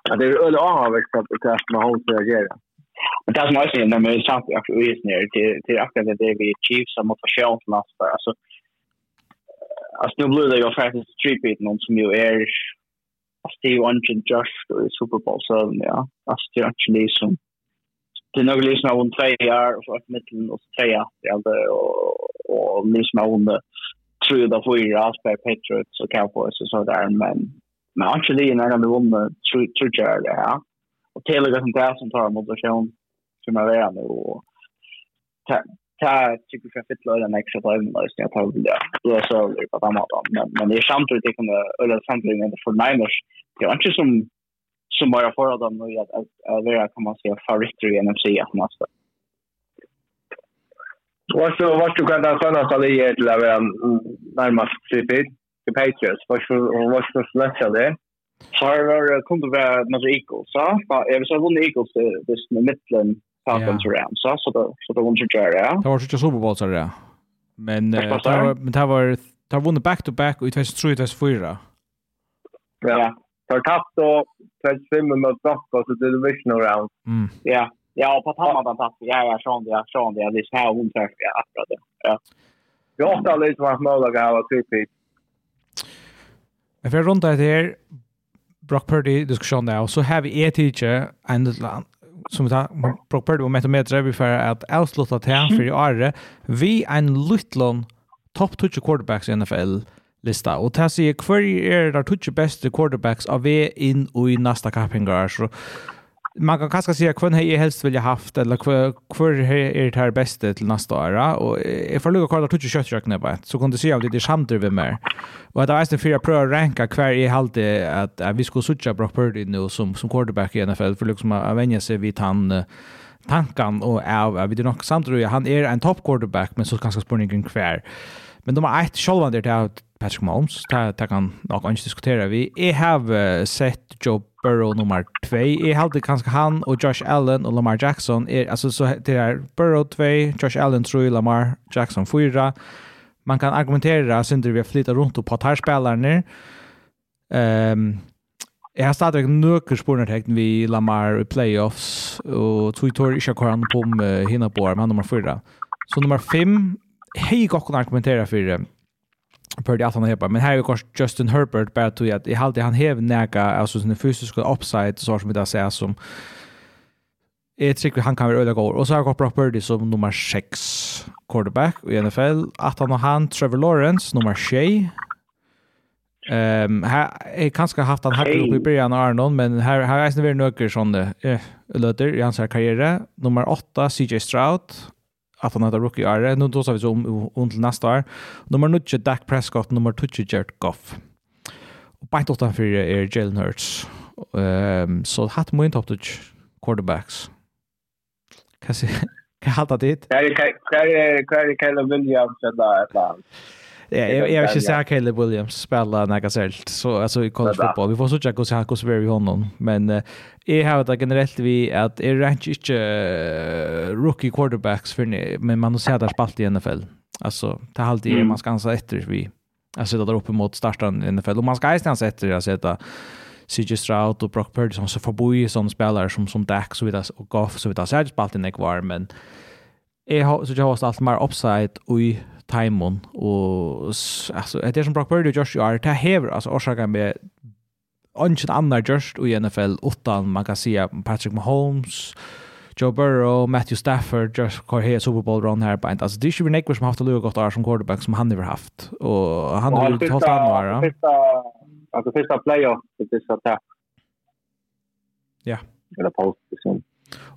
att det är öle avväxt att Mahomes reagerar. Men det som också är när man är samt i US ner till till akkurat det vi Chiefs som motivation för last alltså alltså nu blir det ju faktiskt street beat någon som ju är Steve Ungen just i Super Bowl så ja alltså det är actually som det är nog liksom av en tre år och så att mitten och tre år och och liksom av en tre och fyra allt per Patriots och Cowboys och så där men men actually när de vunnit tror tror jag det här och Taylor som där som tar moderation som är där nu och ta tycker jag lite en extra driven lös jag tar det då så på den måten men men det är samtidigt det kommer eller samtidigt med för Niners det är inte som som bara för dem nu att att vara kan man säga favoriter i NFC att man ska Vad så vad du kan ta såna så det är till att vara närmast CP Patriots? Vad så vad så släcka det? Så har det kom det vara några Eagles, så jag vill säga några Eagles det this in the Midland Falcons around så så då så då vinner jag ja. Det var ju Super Bowl så där. Men men det var det var vunnit back to back i 2003 2004. Ja. Det har tappat då 25 mot Broncos i division round. Mm. Ja. Ja, på Tammarban tappade ja, ja, sån det, sån det, det är så här omtryck ja, akkurat det. Ja. Jag har ofta lite som att ha gav och typ hit. Jag får runt det här, Brock Purdy diskussion där och så har vi ett teacher en som vi tar Brock Purdy och metometer vi för att avsluta till för i år vi en liten topp 20 quarterbacks i NFL lista. och det sier hver är der tutsi bästa quarterbacks av vi in och i nästa kappingar. Så man kan kanske säga kvön hej helst ville haft, eller kvön kvör är det her bästa till nästa år. Og jeg får lukke hva det ikke kjøttrøkene på, så kunne du si om det är samt vi mer. Og det var eisen for jeg prøver å ranke hver jeg att at vi skulle suttje Brock Purdy nu som, som quarterback i NFL, for liksom att vänja seg vid han tankan og av, vi vet nok samtidig, han er en top quarterback, men så kanske spurningen kvar Men de har ett själva där till Patrick Mahomes. Det kan nog inte diskutera. Vi har sett Joe Burrow nummer 2. Jag hade kanske han och Josh Allen och Lamar Jackson. Är, alltså så det är Burrow 2, Josh Allen 3, Lamar Jackson 4. Man kan argumentera sen det vi flyttar runt och på tarspelare Ehm um, Jeg har stadigvæk nøkker spornertekten vi Lamar i playoffs, och tog tår ikke hva han på med hinna på, men nummer 4. Så nummer 5, hej gokken argumenterer for Pörde att han hepa, men här är ju Justin Herbert bara tog att i halde han hev näka alltså sin fysiska upside så som vi där säger som är tror han kan vara öliga god. Och så har jeg gått Brock Purdy som nummer 6 quarterback i NFL. At han og han, Trevor Lawrence, nummer 6. Um, här är kanske haft han hakket upp i början av Arnon, men här, här er det vært nøkker det uh, løter i hans karriär. Nummer 8, CJ Stroud att han hade rookie är nu då så vi så om till nästa år. Nummer 9 Dak Prescott, nummer 10 Jared Goff. Och på åtta för är Jalen Hurts. Ehm så hatt man inte hoppat quarterbacks. Kan se kan halta dit. Kan kan kan Caleb Williams eller eller jag jag vill säga Caleb Williams spela några särskilt så alltså i college football. Vi får så checka så här går så honom. Men eh har det generellt vi att är rank inte rookie quarterbacks för men man har sett spalt i NFL. Alltså det halt är man ska ansa efter vi. Alltså det där uppe mot starten i NFL och man ska ens efter att sätta CJ Stroud och Brock Purdy som så förboi som spelare som som Dak så vidare och Goff så vidare. Så jag spalt i Nick Warren men är så jag har allt mer upside och timon och alltså det är som Brock Purdy Josh Yar det här alltså orsakar med Anchen annar just i NFL utan man kan säga Patrick Mahomes Joe Burrow, Matthew Stafford, just Josh Correa, Super Bowl run här på inte. Alltså det är ju Nick som haft det gott år som quarterback som han har haft. Och han har ju hållit han vara. Alltså första playoff det är så att Ja. Eller paus liksom.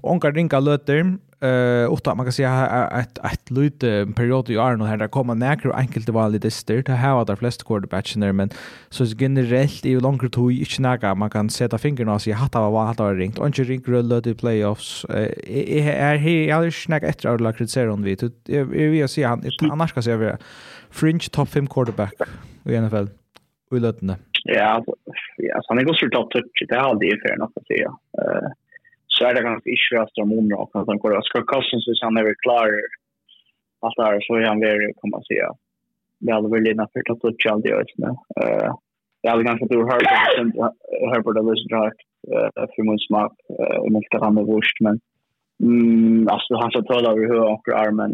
Onkar ringa löter eh Uh, åtta, man kan säga att ett lite period i Arno här där kommer näkro enkelt det var lite styrt. Det här var de flesta quarterbatchen där, men så generellt i långt tog inte näka. Man kan sätta fingrarna och säga att det var att det var ringt. Och inte ringt rullat i playoffs. är Jag har inte snack efter att lagt kritiserar honom vid. Jag vill se han, annars ska jag vi fringe top 5 quarterback i NFL. Och i lötande. Ja, alltså han är gått sur topp 30. Det har aldrig för något att säga så är det ganska inte att de undrar och att han går och ska kassen så han är klar att där så är han väl kan man säga väl väl innan för att toucha all det nu eh jag har ganska tur hört hört på det lyssnar jag för min smak och man ska han med vurst men mm alltså han så talar vi hur och armen.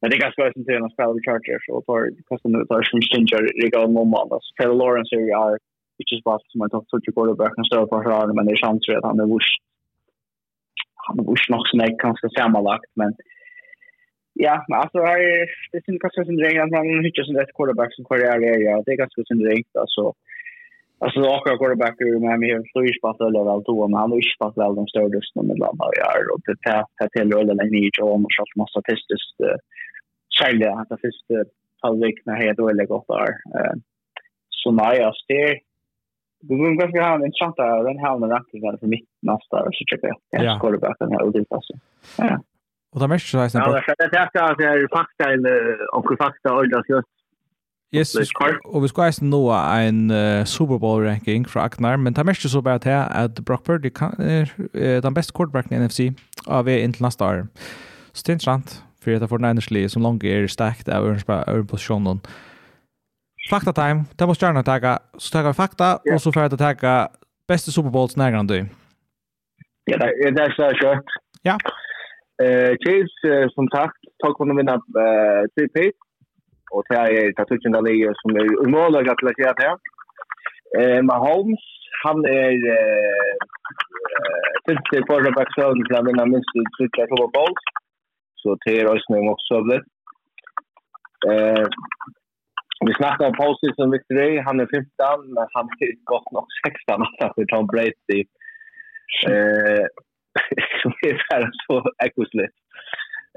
Men det är ganska väsentligt att spela i Chargers och tar kastan ut där som Stinger i Riga om Momman. Så Taylor Lawrence är ju inte så bra som man tar 40 quarterback och stöd på men det är chanser att han är vurst han har ikke nok som jeg kanskje sammenlagt, men ja, men altså, det er kanskje sin ring, at man hytter sin rett quarterback som karriere er, ja, det er ganske sin ring, altså, alltså akkurat quarterback ur med har hur flyr spalt eller väl då men han har ju spatt väl de större dusten med landa gör och det tar tar till eller den nya och om så massa statistiskt själva att det första halvlek när jag då lägger upp där så nej alltså det Vi kommer kanske ha en intressant där, den här med rakt för mitt nästa år så tycker jag. Jag ska gå tillbaka den här och det passar. Ja. Och där mest så här. Ja, det är det att det är fakta en och fakta och just Yes, og vi skal eisen nå en uh, Super Bowl-ranking fra Aknar, men det er mest så bare til at Brock Purdy er uh, den beste quarterbacken i NFC av vi inntil neste år. Så det er interessant, for jeg er for den som langt er stekt av øvrensposisjonen. Uh, Fakta time. Det måste gärna ta. Så tar vi fakta yeah. och så får jag ta bästa Super Bowls närgande. Ja, det är det så kört. Ja. Eh Chiefs som sagt tog kunde vinna eh CP och det är tatuchen där ligger som är omöjligt att placera här. Eh Mahomes han är eh sista quarterback som att vinna minst tre Super Bowls. Så det är också något så Eh Vi snackar om Paulsen som Victory. Han är 15, men han är gott nog 16 för Tom Brady. Eh, som är bara så äckosligt.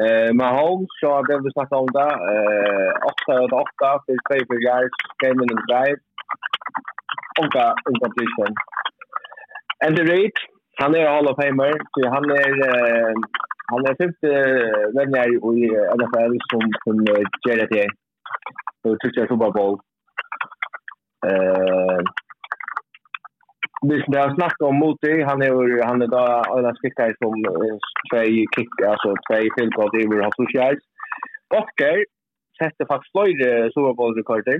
Eh, Mahomes, så har vi snackat om det. Eh, 8 ut 8 för 24 yards, game in and drive. Onka, incompletion. Andy Reid, han är Hall of Famer. Så han är... Eh, han är femte vänner i NFL som, som gör det till och tyckte jag Super Bowl. Eh Det jag snackade om Moti, han är han är då alla skickar som två kick alltså två field goal i så association. Oscar sätter faktiskt Floyd Super Bowl rekorder.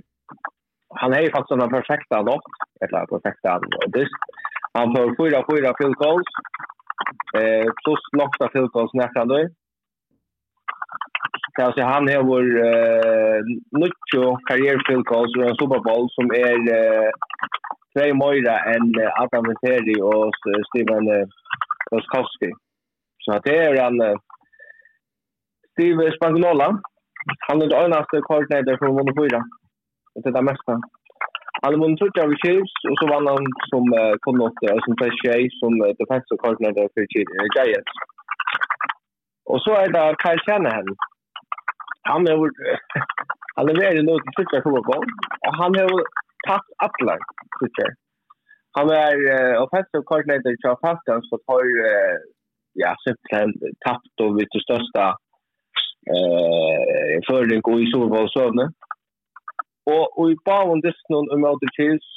Han är faktiskt en perfekta då, eller perfekta det. Han får fyra fyra field goals. Eh plus lockta field goals nästa då kan jag säga han har vår eh nucho karriär field goals och Super Bowl som är eh, tre mera än Adam Vinatieri och Steven Koskowski. Så det är han Steve Spagnola. Han är den enda koordinator från Mono 4. Det är det mesta. Han vann tror jag Chiefs och så vann han som uh, kom något uh, som Peshay som uh, defensive coordinator för Giants. Och så är det Kyle Shanahan han har han har varit nog till sitta på gång och han har tagit alla sitter. Han är uh, offensive coordinator för Falcons för har uh, ja simpelthen tappt och vid det största eh för den går i Super Bowl nu. Och och i bauen det någon om mot Chiefs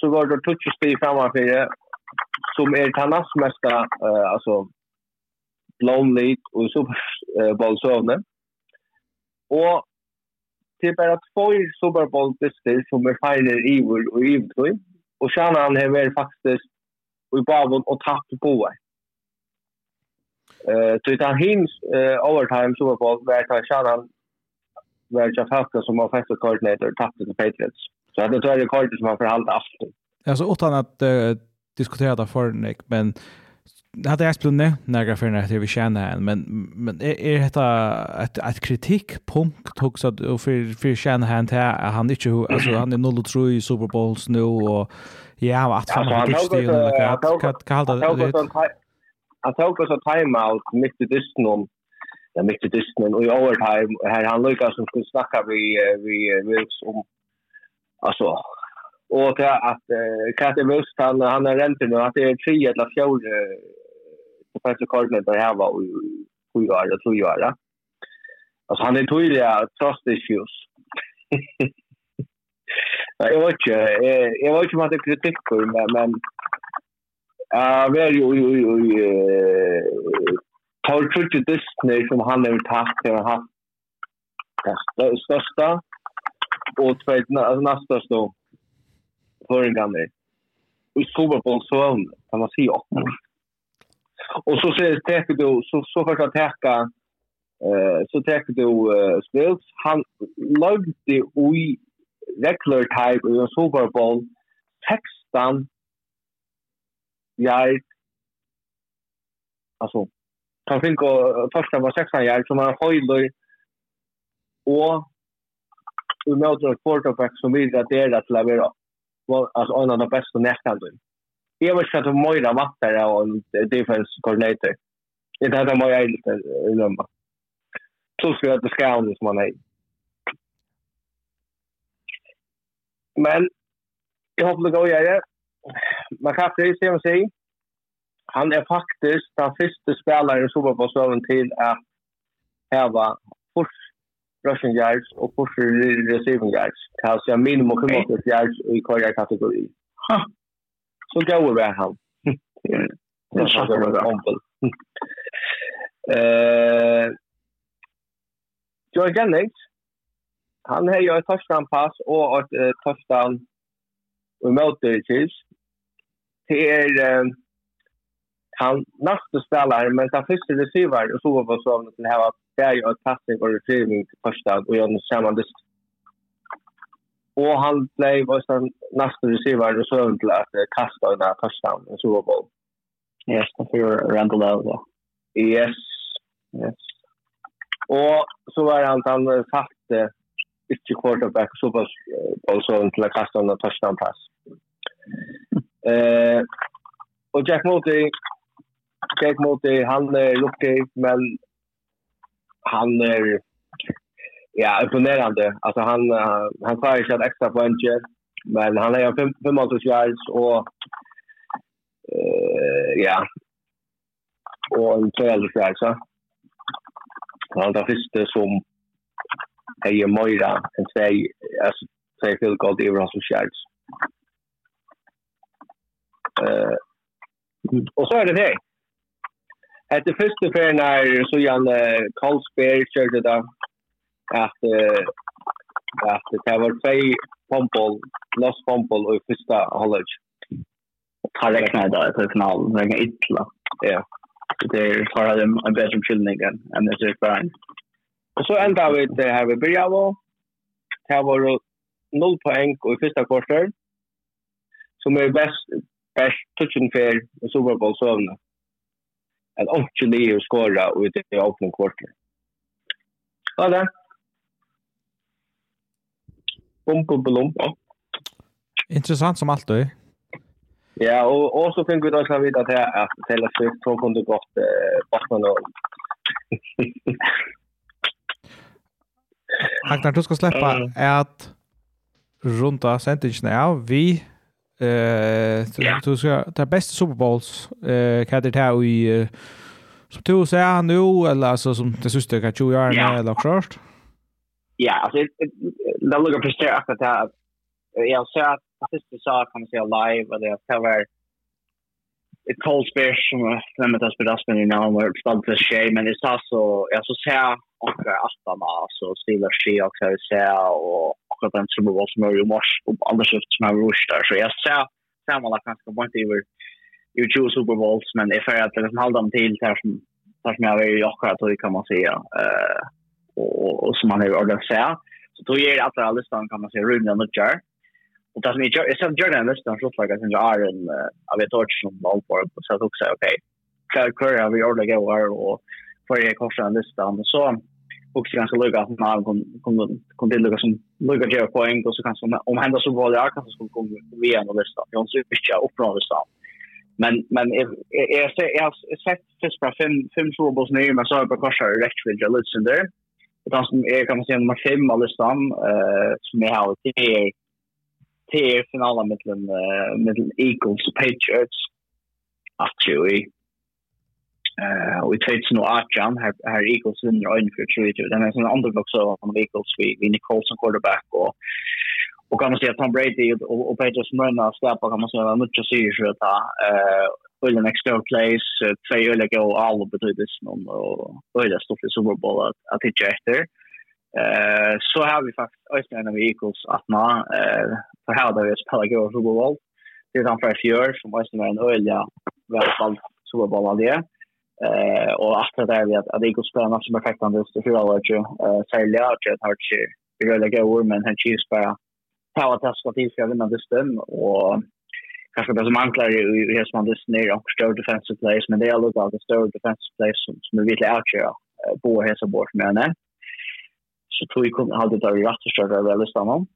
så var det touch spel framför det som är tannas mesta eh alltså blown lead och Super Bowl sövne. Eh Og det er bare två Super Bowl dyster som er färger i vår og i vår. Och tjänar har vært faktisk i bavon og tatt på det. Uh, så det er hans uh, overtime Super Bowl var det tjänar var Jeff Falka som var första koordinator och tappade till Patriots. Så det är det rekordet som man förhandlar allt. Alltså utan att uh, diskutera det för Nick, men det hade jag spelat när några för när vi känner en men men är är detta ett ett kritikpunkt också att för för känner han här han inte alltså han är noll tro i Super Bowls nu och ja att han har inte det eller vad vad kallar det Han tog oss en timeout mitt i distan ja mitt i dysten och i overtime. Här han lyckas som skulle snacka vi vi Wills om alltså och det att Katte Wills han han är rent nu. Att det är tre eller fyra professor Cardinal där här var i sju år, jag tror jag var. Alltså han är tydlig att trust issues. Jag vet inte, jag vet inte om det är kritik för men, men jag var ju i, tar tryggt i Disney som han har tagit till att ha det största och nästa största föringarna i Super Bowl-sövn kan man säga. Och så täcker du, så, så först att täcka eh så täcker du uh, spels. Han lagde i regular type i Super Bowl textan jag alltså kan fick första var 16 jag som har höjde och vi möter en quarterback som vill att det är att leverera. Alltså en av de bästa nästan jag var att Moira Mattare och defense coordinator. Det hade man ju lite glömma. Så ska jag vi ska Scown som man är. Men jag hoppas det går jag. Man kan det se om sig. Han är faktiskt den första spelaren i var på till att häva push rushing yards och push receiving yards. Det är alltså minimum 5 yards i korga kategori. Ha! Huh så går vi han. Det är så det är Eh Joe Jennings han har ju ett touchdown pass och ett uh, touchdown remote touches. Det är han nästa spelare men han första receiver och så var så att han har där ju ett passing och retrieving touchdown och gör samma distans Og han blev nästan nästa receiver og søvn til at kasta den touchdown i Super Bowl. Yes, det för Randall Lowe. Yes. Yes. Og så var han han fatte ikke quarterback så pass søvn til at kasta den touchdown pass. Eh og Jack Moody Jack Moody han er rookie men han är ja, imponerande. Alltså han uh, han tar ju ett extra poäng men han är 55 yards och eh ja. Och en tredje yards. Han tar första som är ju Moira en säg alltså säg field goal i Russell yards. Eh och så är det det. Etter første ferien er så gjerne Karlsberg kjørte da at uh, at det var två pompol, lost pompol i första halvlek. Han räknade det till finalen, det är illa. Ja. Det er tar dem en bättre skillning enn det är för Og så enda vi det her vi börjar av. Det var noll poeng i första kvarten. Som är best bäst touchen i Super Bowl sövna. 8-9 skora och det är öppna kvarten. Ja, det! bumpa belumpa. Intressant som allt då. Ja, och, och så tänker vi då att vita att, att Taylor Swift hon kunde gått eh, bakom och... Agnar, du ska släppa mm. att runda sentingen av vi eh du ska ta bästa Super Bowls eh kan det här i som du säger nu eller alltså som det syster kan ju göra eller klart ja, alltså det låg på stället att det jag sa att sista sa, kan man se live och det har varit ett cold space som när det spelar spel nu när det stod för sig men det sa så jag så ser och att man så stilar sig och så ser och och att den som var som är ju mors, och andra skift som är rush där så jag ser ser man sammanlagt kanske på inte över ju två Super Bowls men ifall jag att liksom hålla dem till där som där som jag är i och kan man säga eh och, och som man har ordat säga. Så då ger att alla listan kan man se rymden och jar. Och det som jag gör, jag sen gör den listan så att jag sen är en av ett ord som allt på och så att också okej. Klar kör vi ordet gå här och för jag korsar den listan och så också ganska lugga att man kom kom kom det lugga som lugga ge poäng och så kanske om hända så var jag kanske skulle komma vi en lista. Jag har inte uppnå listan men men är är är sett för fem fem så boss nu men så har på korsar rätt vill jag lyssna där det Utan som är kan man säga nummer 5 av listan eh, som är har till till finalen mellan uh, mellan Eagles och Patriots. Actually. Eh och nu Archan här här Eagles vinner en för Patriots. Den är en underdog så av Eagles vi vi Nicholson quarterback och och kan man säga Tom Brady och, och Patriots möna skapa kan man säga mycket syre så att eh öliga next door place, två öliga gå all betydelsen om och öliga stort i Super Bowl att, att hitta efter. Eh så har vi faktiskt också en av Eagles att nå eh för här där vi spelar gå Super Bowl. Det är framför i år som också är en öliga Super Bowl det. Eh och att det at vi att, att Eagles spelar matchen perfekt ändå så hur har ju eh sälja och jag har ju vi går lägga ord men han cheese bara power test vad det ska vinna det stöm och kanske det som anklar i hur Hesman det är också stor defensive plays men det är alltså alltså stor defensive plays som, som är virkelig outshare på Hesabort med henne. Så tror jag kunde ha det där i rätt att köra väl listan om.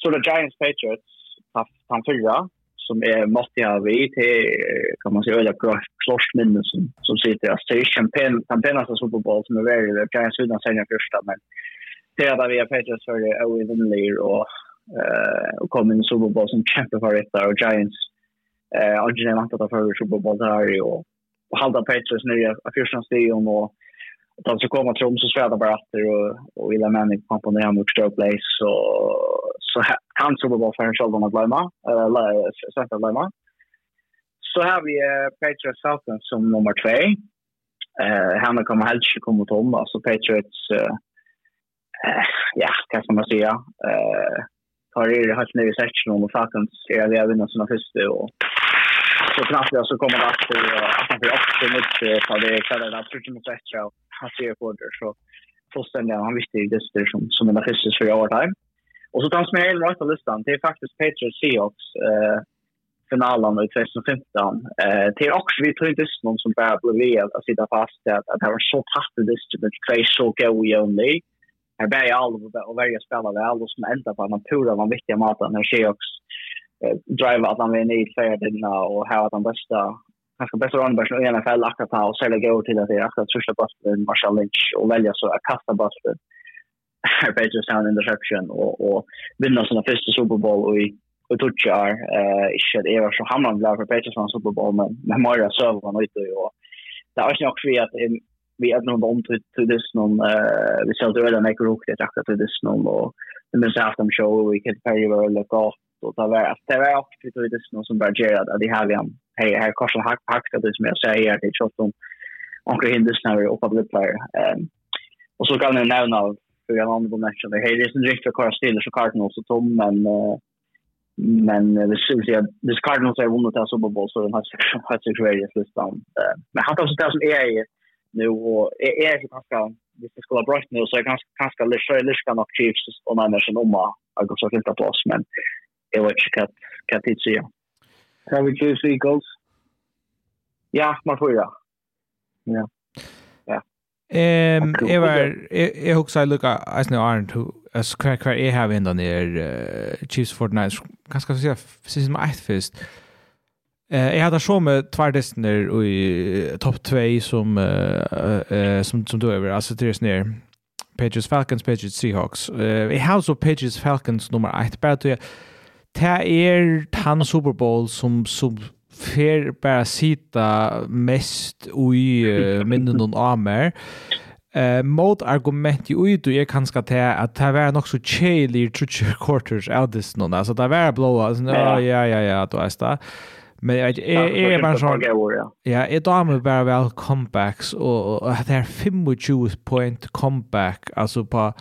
Så det Giants Patriots han fyra som är måste vi till, kan man säga öliga kloss minne som som sitter att station pen han pen alltså Super Bowl som är väldigt Giants utan sen första men det är där vi har Patriots för det är Lear och eh och kom in i Super Bowl som kämpefavorit och Giants. Eh originellt att ta för Super Bowl där och och halda Patriots nu i första stadion och att så kommer Trump så svärdar bara efter och och Illa Manning kom på ner mot Stoke Place så så han Super Bowl för en själv att glömma eh sätta glömma. Så har vi Patriots Falcons som nummer 2 eh han kommer helst komma tom alltså Patriots eh ja kan man säga. Eh har er helt nere i seksjonen og Falcons er vi även vinnat sina første och så knappt jag så kommer det att att han blir också mycket på det kallar det absolut mot extra han ser på det så fullständigt han visste ju det som som en första för år time Och så tas med hela rätta listan det är faktiskt Patriots Seahawks eh finalen i 2015. Eh det är också vi tror inte någon som bara blev att sitta fast att att det var så tätt det just med tre så go we only. Eh är bäj all och varje spelare väl och som ända på man tror man viktiga maten när Sheox drive att han vinner i färden och här att han bästa kanske bästa runbärsen i NFL akkurat här och sälja gå till att det är akkurat första bussen Marshall Lynch och välja så att kasta bussen här bättre sound interception och, och vinna sina första Super Bowl och i och toucha är eh inte det var så hamnar bland för Patriots Super Bowl men med Mario Servan ute och det är också nog för att vi är nog om till det någon eh vi såg det redan när jag åkte tacka till det någon och men så haft dem show vi kan pay över eller gå och ta vara att det är också till det någon som bara ger att det har vi han hej här korsar hack hack det som jag säger det är shot om omkring vi och på player ehm och så kan jag nu för jag har någon match där hej det är en direkt kvar still så Cardinals och Tom men men det syns ju det Cardinals har vunnit det här Super Bowl så den har sig har sig väldigt listan men han tar så där som är nu och är är så ganska hvis det ska ha brøtt nu, så är er det ganske, lite lyskere, lyskere nok Chiefs og mennesker om å gå så fint på oss, men jeg vet ikke hva det sier. Kan vi Chiefs Eagles? Ja, man får ja. Ja. Ehm jag var jag huxar lucka as nu aren't who as crack crack jag har ändå ner Chiefs Fortnite kanske så säga precis som ett fest. Eh jag hade så med två destiner i topp 2 som eh som som då över alltså det är ner Pages Falcons Patriots Seahawks. Eh i house of Patriots Falcons nummer 8 bara det det er han Super Bowl som som fer bara sitta mest i minnen och armer. Eh mot argument ju ut du är kanske ta att det var nog så chilly trutcher quarters out this någon alltså det var blow alltså ja. ja ja ja då är det. Men jag är är bara så. Ja, ett med bara väl comebacks och det är 25 point comeback alltså på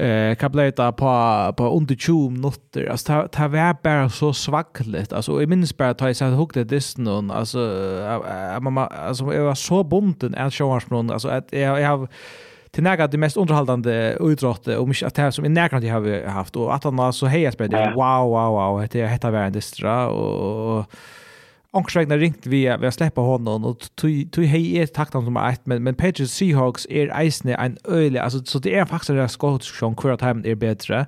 eh kan på på under 20 minuter. Alltså ta ta var bara så svackligt. Alltså i minns bara att jag satt hugg det dist någon alltså mamma alltså jag var så bunden att showars någon alltså att jag jag har till nära det mest underhållande utrått och mycket att det som i nära det har vi haft och att han så hejas på det wow wow wow det heter värre distra och Anksvägna ringt vi vi släppa honom och tog hej är takt som är men men Pages Seahawks är isne en öle alltså så det är faktiskt en skott som kvar time är bättre.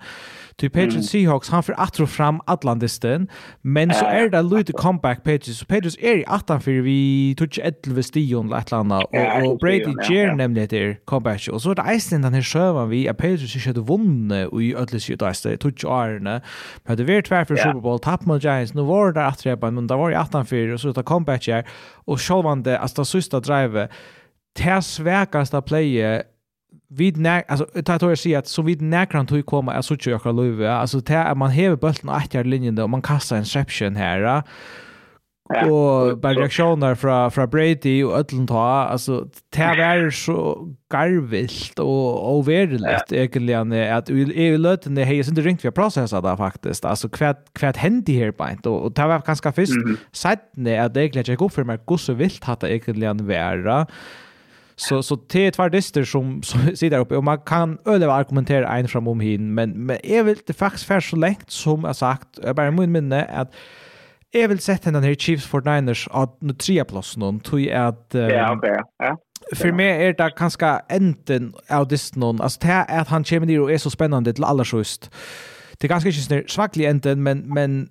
Till Patriots mm. Seahawks han för attro fram Atlantisten. men så är det lite comeback Patriots. Så Patriots är i attan för vi touch 11 stion eller landa och, och Brady Jer nämligen det comeback och så är det Iceland den här sjövan vi att Patriots inte hade vunnit och i ödlis ju där touch arna. Men det var tvär för Super Bowl tapp mot Giants. Nu var det att repa men det var i attan för och så ta comeback här och självande alltså sista drive. Tär sväkaste playet vid när alltså tar jag säga att så vid när kan du komma alltså tjugo jag kan lova alltså det är man häver bulten åt jag linjen då man kastar en reception här och bara där från från Brady och Ödlen ta alltså det är så garvilt och overligt egentligen att i löten det hejs inte ringt vi processar där faktiskt alltså kvärt kvärt händi här på inte och det var ganska först sagt att det egentligen gick upp för mig hur så vilt hade egentligen vara Så, så det är tvärdister som, som sitter där uppe och man kan överleva argumentera en fram om hin men, men är väl det faktiskt för så länge som jag sagt, jag bara min minne att jag vill sätta den här Chiefs for Niners att nu tre plus någon tror jag att ja, okej. ja. För mig är det kanske enten av någon alltså det är att han kommer ner och är så spännande till alla just. Det är ganska inte svaglig enten, men, men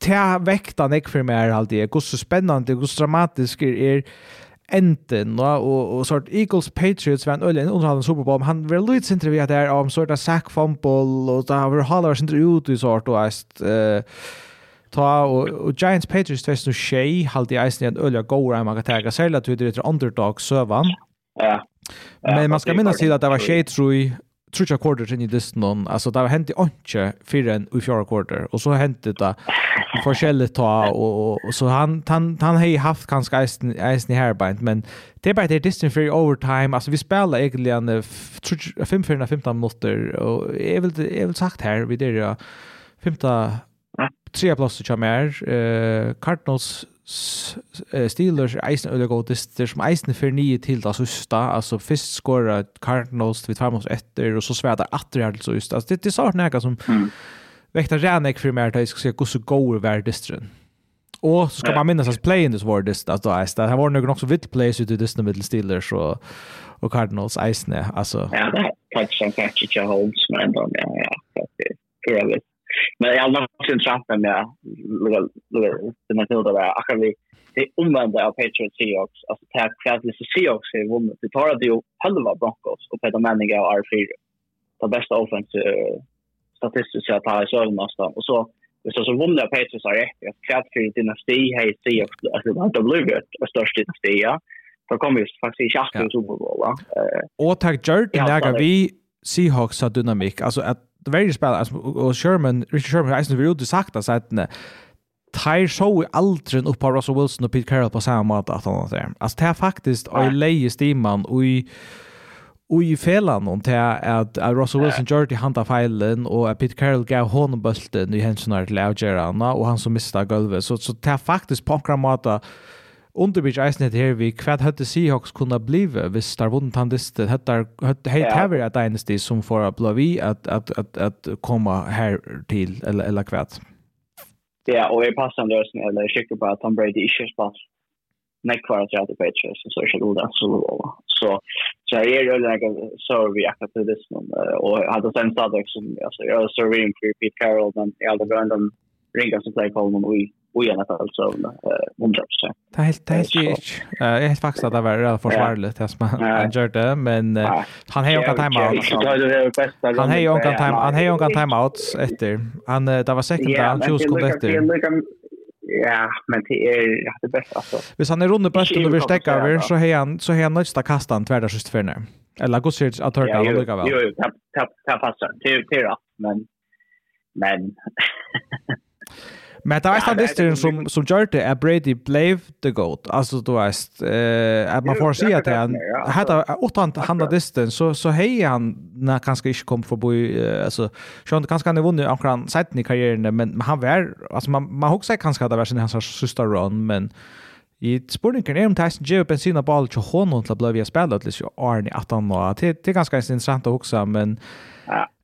det är väckta nek för mig är alltid, hvor så spännande hvor så dramatisk är enten då och och sort Eagles Patriots var en ölen underhållande Super Bowl han var lite sent vi hade där om sort av sack fumble och där var Haller sent ut i sort och est eh ta och Giants Patriots test nu Shay halt i isen en öliga goal man kan ta sig att det är underdog sövan. Ja. Men man ska minnas till att det var Shay tror trutja quarter inn i distan, altså det har hent i åndsje fire enn i fjara quarter, og så hent det forskjellig ta, og, og, så han, han, han har haft kanskje eisen, eisen i herbeint, men det er bare det distan for i overtime, altså vi spiller egentlig en 5-4-15 minutter, og jeg vil, jeg vil sagt her, vi der ja, 5 Tre plasser kommer her. Uh, Cardinals Steelers er eisen øyla god dyster, som eisen fyrir nye til så sta altså fyrst skåra Cardinals til vi tar med oss etter, og så svæda att her til så just. Altså, det, är så henne som mm. vekta renek fyrir mer til jeg skal se hvordan god var dysteren. Og så skal man minnes at playen this var at altså eisen. Det var nok så vitt plays ute i dyster middel Steelers og, og Cardinals eisen, altså. Ja, det er kanskje kanskje ikke holds, men ja, ja, det er det. Men jag har också sin trappa med det man kunde det akkurat vi det omvända av Patriots Seahawks. Alltså det här kvällande så Seahawks är vunnet. Det tar det ju halva Broncos och Peter Manning och R4. Det bästa offensive statistiskt sett här i Sölden nästan. Och så Det är så vunnet av Patriots har rätt, att kvart för dynasti här i Seahawks, att det har blivit en störst dynasti, ja. Då kommer vi faktiskt i tjatt i Super Bowl. Och tack Gerd, när vi Seahawks har dynamik, alltså att det var ju spel och Sherman Richard Sherman har ju varit sagt att att Tyre så i aldrig upp på Russell Wilson och Pete Carroll på samma måte att han där. Alltså det är faktiskt i leja stimman och i Og i felan om at, att Russell Wilson gjorde det hanta feilen och Pete Carroll gav honom bulten i hänsynar till Algerana och han som mistet gulvet. Så, så det är faktiskt på akkurat måte underbyg eisen het her vi kvad hatte Seahawks kunne blive hvis der vunnen tandisten hettar helt hever et eneste som får att blavi at, at, at, at komme her til eller eller kvad. Ja, og jeg passer en løsning, eller jeg sikker på at Tom Brady ikke inte spelar. nek kvar at jag hade Patriots så så skulle det så så så jag är ju like så vi att det this någon och hade sen stadigt som alltså jag så vi för Pete Carroll men jag hade random ringa som play call någon week och gärna så eh 100 procent. Det är helt det är helt jag helt faktiskt att det var rätt försvarligt det som han gjorde men han har ju också time out. Han har ju också time han har ju också time out efter. Han det var second down tjus kom efter. Ja, men det är det bästa alltså. Hvis han är runt på efter och vill stäcka över så har han så har han nästa kastan tvärda sist för nu. Eller går sig att hörta och lika väl. Jo, tapp tapp tapp passar. Det är det men men Men det var ja, som, som gjør det at Brady blev the GOAT. Altså, du vet, eh, at man får si at han, hadde åttan han av dyster, så, så hei han na, kanskje ikke kom forbi, uh, altså, skjønt, kanskje han er vunnet akkurat seiten i karrieren, men, men han var, altså, man, man husker kanskje at det var sin hans søster run, men i spurningen er om Tyson Jeff bensin og ball til hånden til å bli spillet, liksom, Arne 18 år. Det, det er ganske interessant å huske, men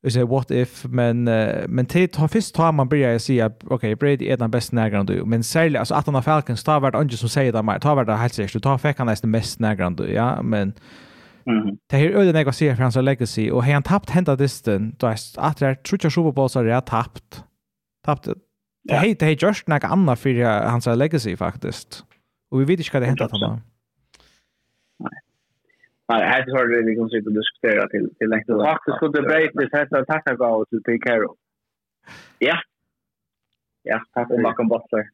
Vi säger what if, men, men till, ta, först tar man börjar säga att okej, Brady är den bästa nägaren du, men särskilt, alltså att han har Falcons, ta vart andra som säger det mer, ta vart det helt säkert, ta fick han nästan mest nägaren du, ja, men Mm. Det här öde jag ser för hans legacy och har han tappat hända disten då är att det tror jag Super Bowl så har tappt. Tappt. Det här det här just något annat för hans legacy faktiskt. Och vi vet inte vad det hänt att han. Nej. Nej, här har det liksom sitta och diskutera till till längre. Och faktiskt skulle Brady sätta tacka gå till Pete Carroll. Ja. Ja, tack om Malcolm Butler.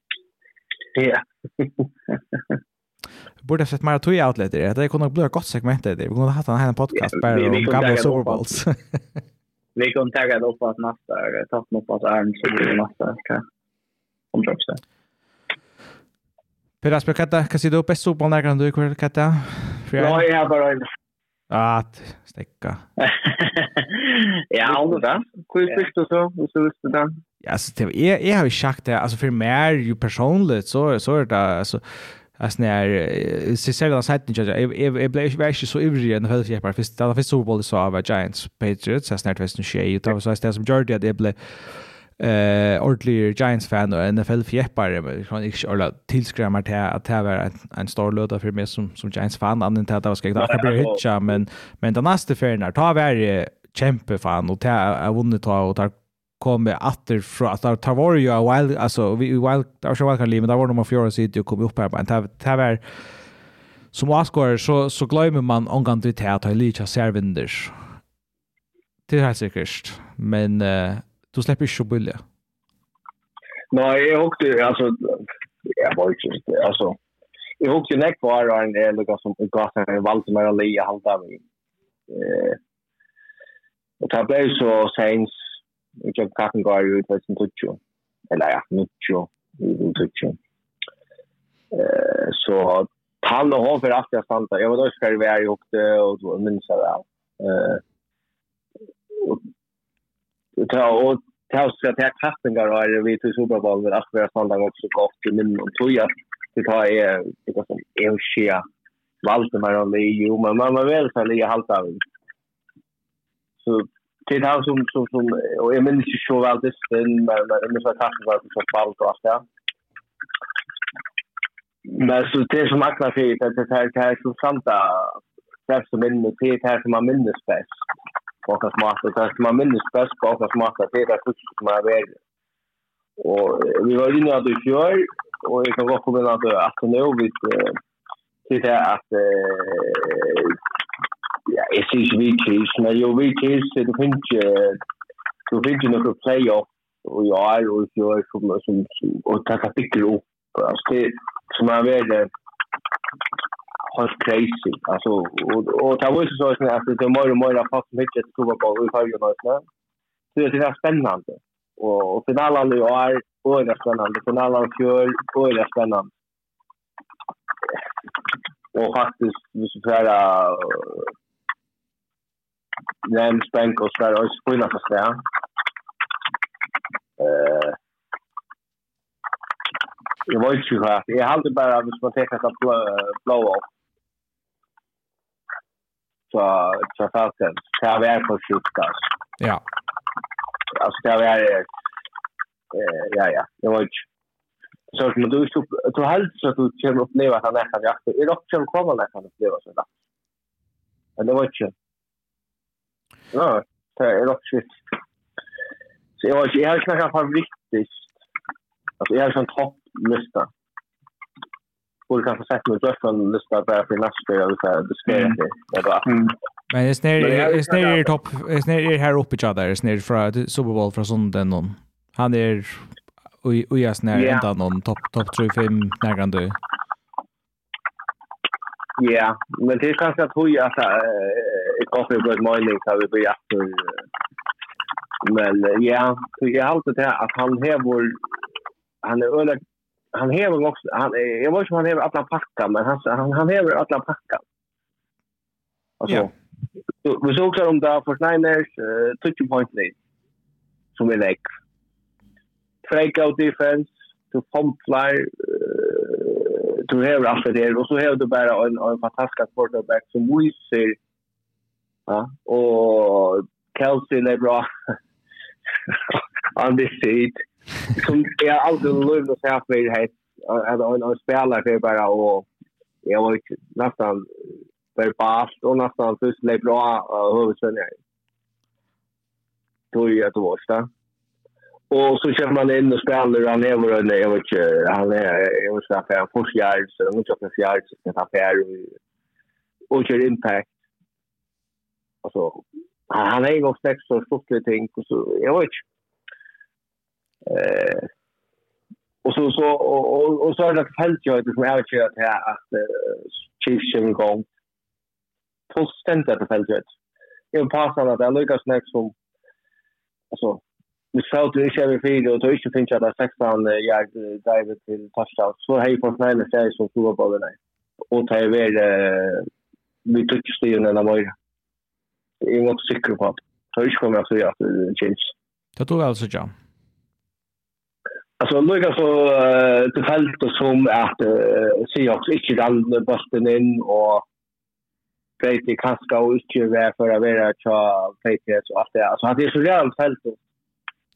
Ja. Borde ha sett mer tog outlet det. Det kunde bli ett gott segment det. Vi kunde haft en här podcast bara om gamla Super Bowls. Vi kunde tagga det upp att nästa topp upp att Arn skulle nästa kan. Om drops där. Per Asper hva kan se du Best Super Bowl när du kvar Kata? Kvar? Nej, jag bara en. Att stäcka. ja, och det. Hur fick du så? Hur så visste du Ja, så det är jag har ju sagt det alltså för mer ju personligt så så är det alltså Alltså när så ser Cecilia sa inte jag jag blev ju verkligen så ivrig när jag bara först där först så var så av Giants Patriots så snart visst nu tjej utav så att det som Jordi att det blev eh ordentlig Giants fan och NFL fjäppare men kan inte orla tillskrämma till att det var en, en stor löda för mig som som Giants fan annan till att det var skräck där bli hitcha men men den nästa färden där tar varje kämpe fan och ta vunnit ta och tar komme åter från att der tar var ju a wild alltså vi wild der så wild men der var nummer 4 sitt och kom upp här men det var som Oscar så så glömmer man omgång till att ta lite servinders. Det är säkert men du släpper ju billiga. Nej, jag åkte alltså jag var just alltså jag åkte näck var en eller som gasen i Valdemar Ali jag halta vi. Eh och ta blev så sens jag kan gå ut på sin tutcho. Eller ja, nutcho, tutcho. Eh så han och hon för att jag stannade. Jag var då ska det vara i åkte och då minns jag väl. Eh och ta och ta oss att ta kastingar och är vi till Super Bowl med att vara sanda också gott i min och tror jag det tar är det som är shia valde man om det ju men man var väl så lite halt av så till det har som som som och jag minns ju så väl det den men det var tack vare så fallt och allt ja Men så det som akna fyrir, det er så samta, det som minnes, det er som man minnes bäst okkar smaka. Det som man minns bäst på okkar smaka, det är det første som er verre. Och vi var inne att i fjör, och jag kan gå godt komme at at nu, vi til det att ja, jag sier ikke vittis, men jo vittis, det finns ikke du finnes ikke noen playoff och jag är och i fjør som, som, som, og takka fikker opp. Altså, det som er verre helt crazy. Alltså, och, och det var ju så att det är mer och mer fast mycket stora på i höjden. Så det är spännande. Och, och finalen i år, och det är spännande. Finalen i fjol, och det är spännande. Och faktiskt, vi ska säga, Rams, Bengals, där och spela för sig. Eh, Jag vet inte hur jag. Jag hade bara, hvis man tänker att blå av, så så fasen så jag är på sjukkas. Ja. Alltså jag är eh ja ja, det var ju så att du stod du helt så att du kan uppleva att han är kan jag. Är dock som kommer när kan uppleva så där. Men det var ju. Ja, det är dock shit. Så jag har jag har snackat favoritist. Alltså jag har sån topplista. Mm borde kanske sett mig just från lyssna bara för nästa eller så här det spelar inte. Men det snär det snär är topp det snär är här uppe each other snär från Super Bowl från sån någon. Han är och jag snär ända någon topp topp 3-5 kan du. Ja, men det är kanske att höja att här ett kaffe på ett mailing så vi blir efter men ja, så jag har alltid det att han har vår han är öliga han häver också han jag vet inte om han häver alla packa men han han, han häver alla packa. Alltså yeah. så, vi såg också om där för Niners uh, touch point lead som är lägg. Breakout defense to pump fly uh, to häver allt det där och så häver du bara en, en fantastisk quarterback som vi ser ja och Kelsey LeBron on this seat som jag alltid lugn och säga för det här en spelare för bara och jag var nästan för fast och nästan först fullständigt bra huvudsen Då är jag då där. Och så kör man in och spelar han är vår jag vet inte han är jag vet inte han får fjärd så han kör fjärd så han får och kör impact. Alltså han är ju också sex så stort det ting så jag vet inte Eh, och så så och, och, så är det fällt jag det som är ju att här att Chiefs som går fullständigt ständer på fältet. Jag passar att jag lyckas nästa som alltså Vi sa att du inte är fyra och då inte finns att 16 jag driver till touchdown. Så hej på snälla sig som stora bollen är. Och ta över vi tog stilen den morgonen. Jag är inte säker på att jag inte kommer att säga att det känns. Det tog alltså, ja. Alltså lika så uh, det fallet som att uh, också inte den bollen in och Brady kaska och inte vara för att vara tja Patriots och allt det. Alltså han är så redan fällt.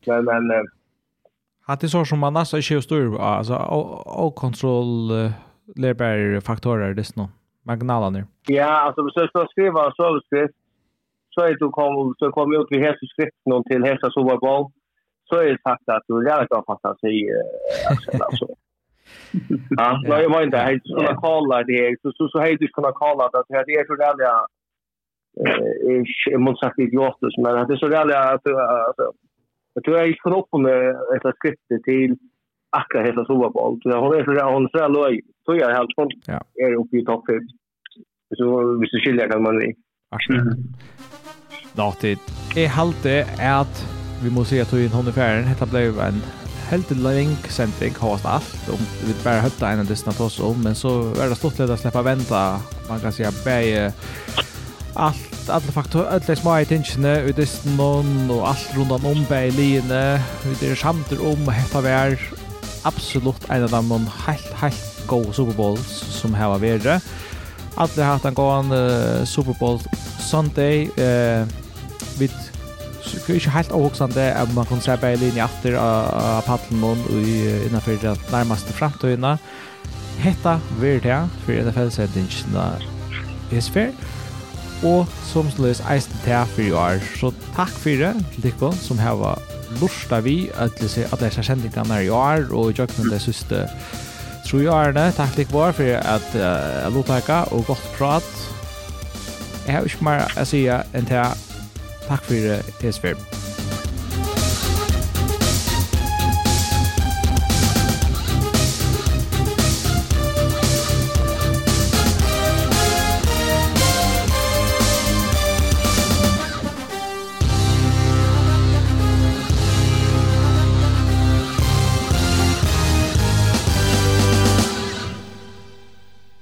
Men, men uh, Att det så som man nästan inte styr alltså och kontroll lärbär faktorer det snå. Magnalan Ja, alltså så ska skriva så så är du kom så kom ut vi här skrift någon till hästa så var bra så är det sagt att du gärna kan fatta sig alltså. Ja, nej jag var inte helt såna kallar det så så så helt kunna kalla det att det är så där eh motsagt idiotiskt men det är så där att att du är ju från upp med ett skrift till akkurat hela sovaboll. Så hon är så där hon så låg så jag helt hon är uppe i topp 5. Så visst skiljer kan man det. Absolut. Nå, det er halte at vi måste at hun vi hon ungefär detta blev en helt lång sending, har alt. om vi bara höfta en av dessa oss om men så är det stort att släppa vänta man kan säga bäge allt alla faktor alla små intentioner ut det någon och allt runt om bäge linje det det samtal om hetta vär absolut en av de helt helt go Super Bowls som har var värre alla har haft en uh, Super Bowl Sunday eh uh, vid det är inte helt avhuxande att man kan se bara linje efter av paddeln och innanför den närmaste framtiden. Hetta blir det för NFL-sändningarna i Sverige og som sløs eisen til for i år. Så takk for det til dere som har lortet vi at det er sendingene i år og i jøkken det siste tror jeg årene. Takk til dere for at jeg uh, lottaka og godt prat. Jeg har ikke mer å si enn til Takk for det, Tesfer.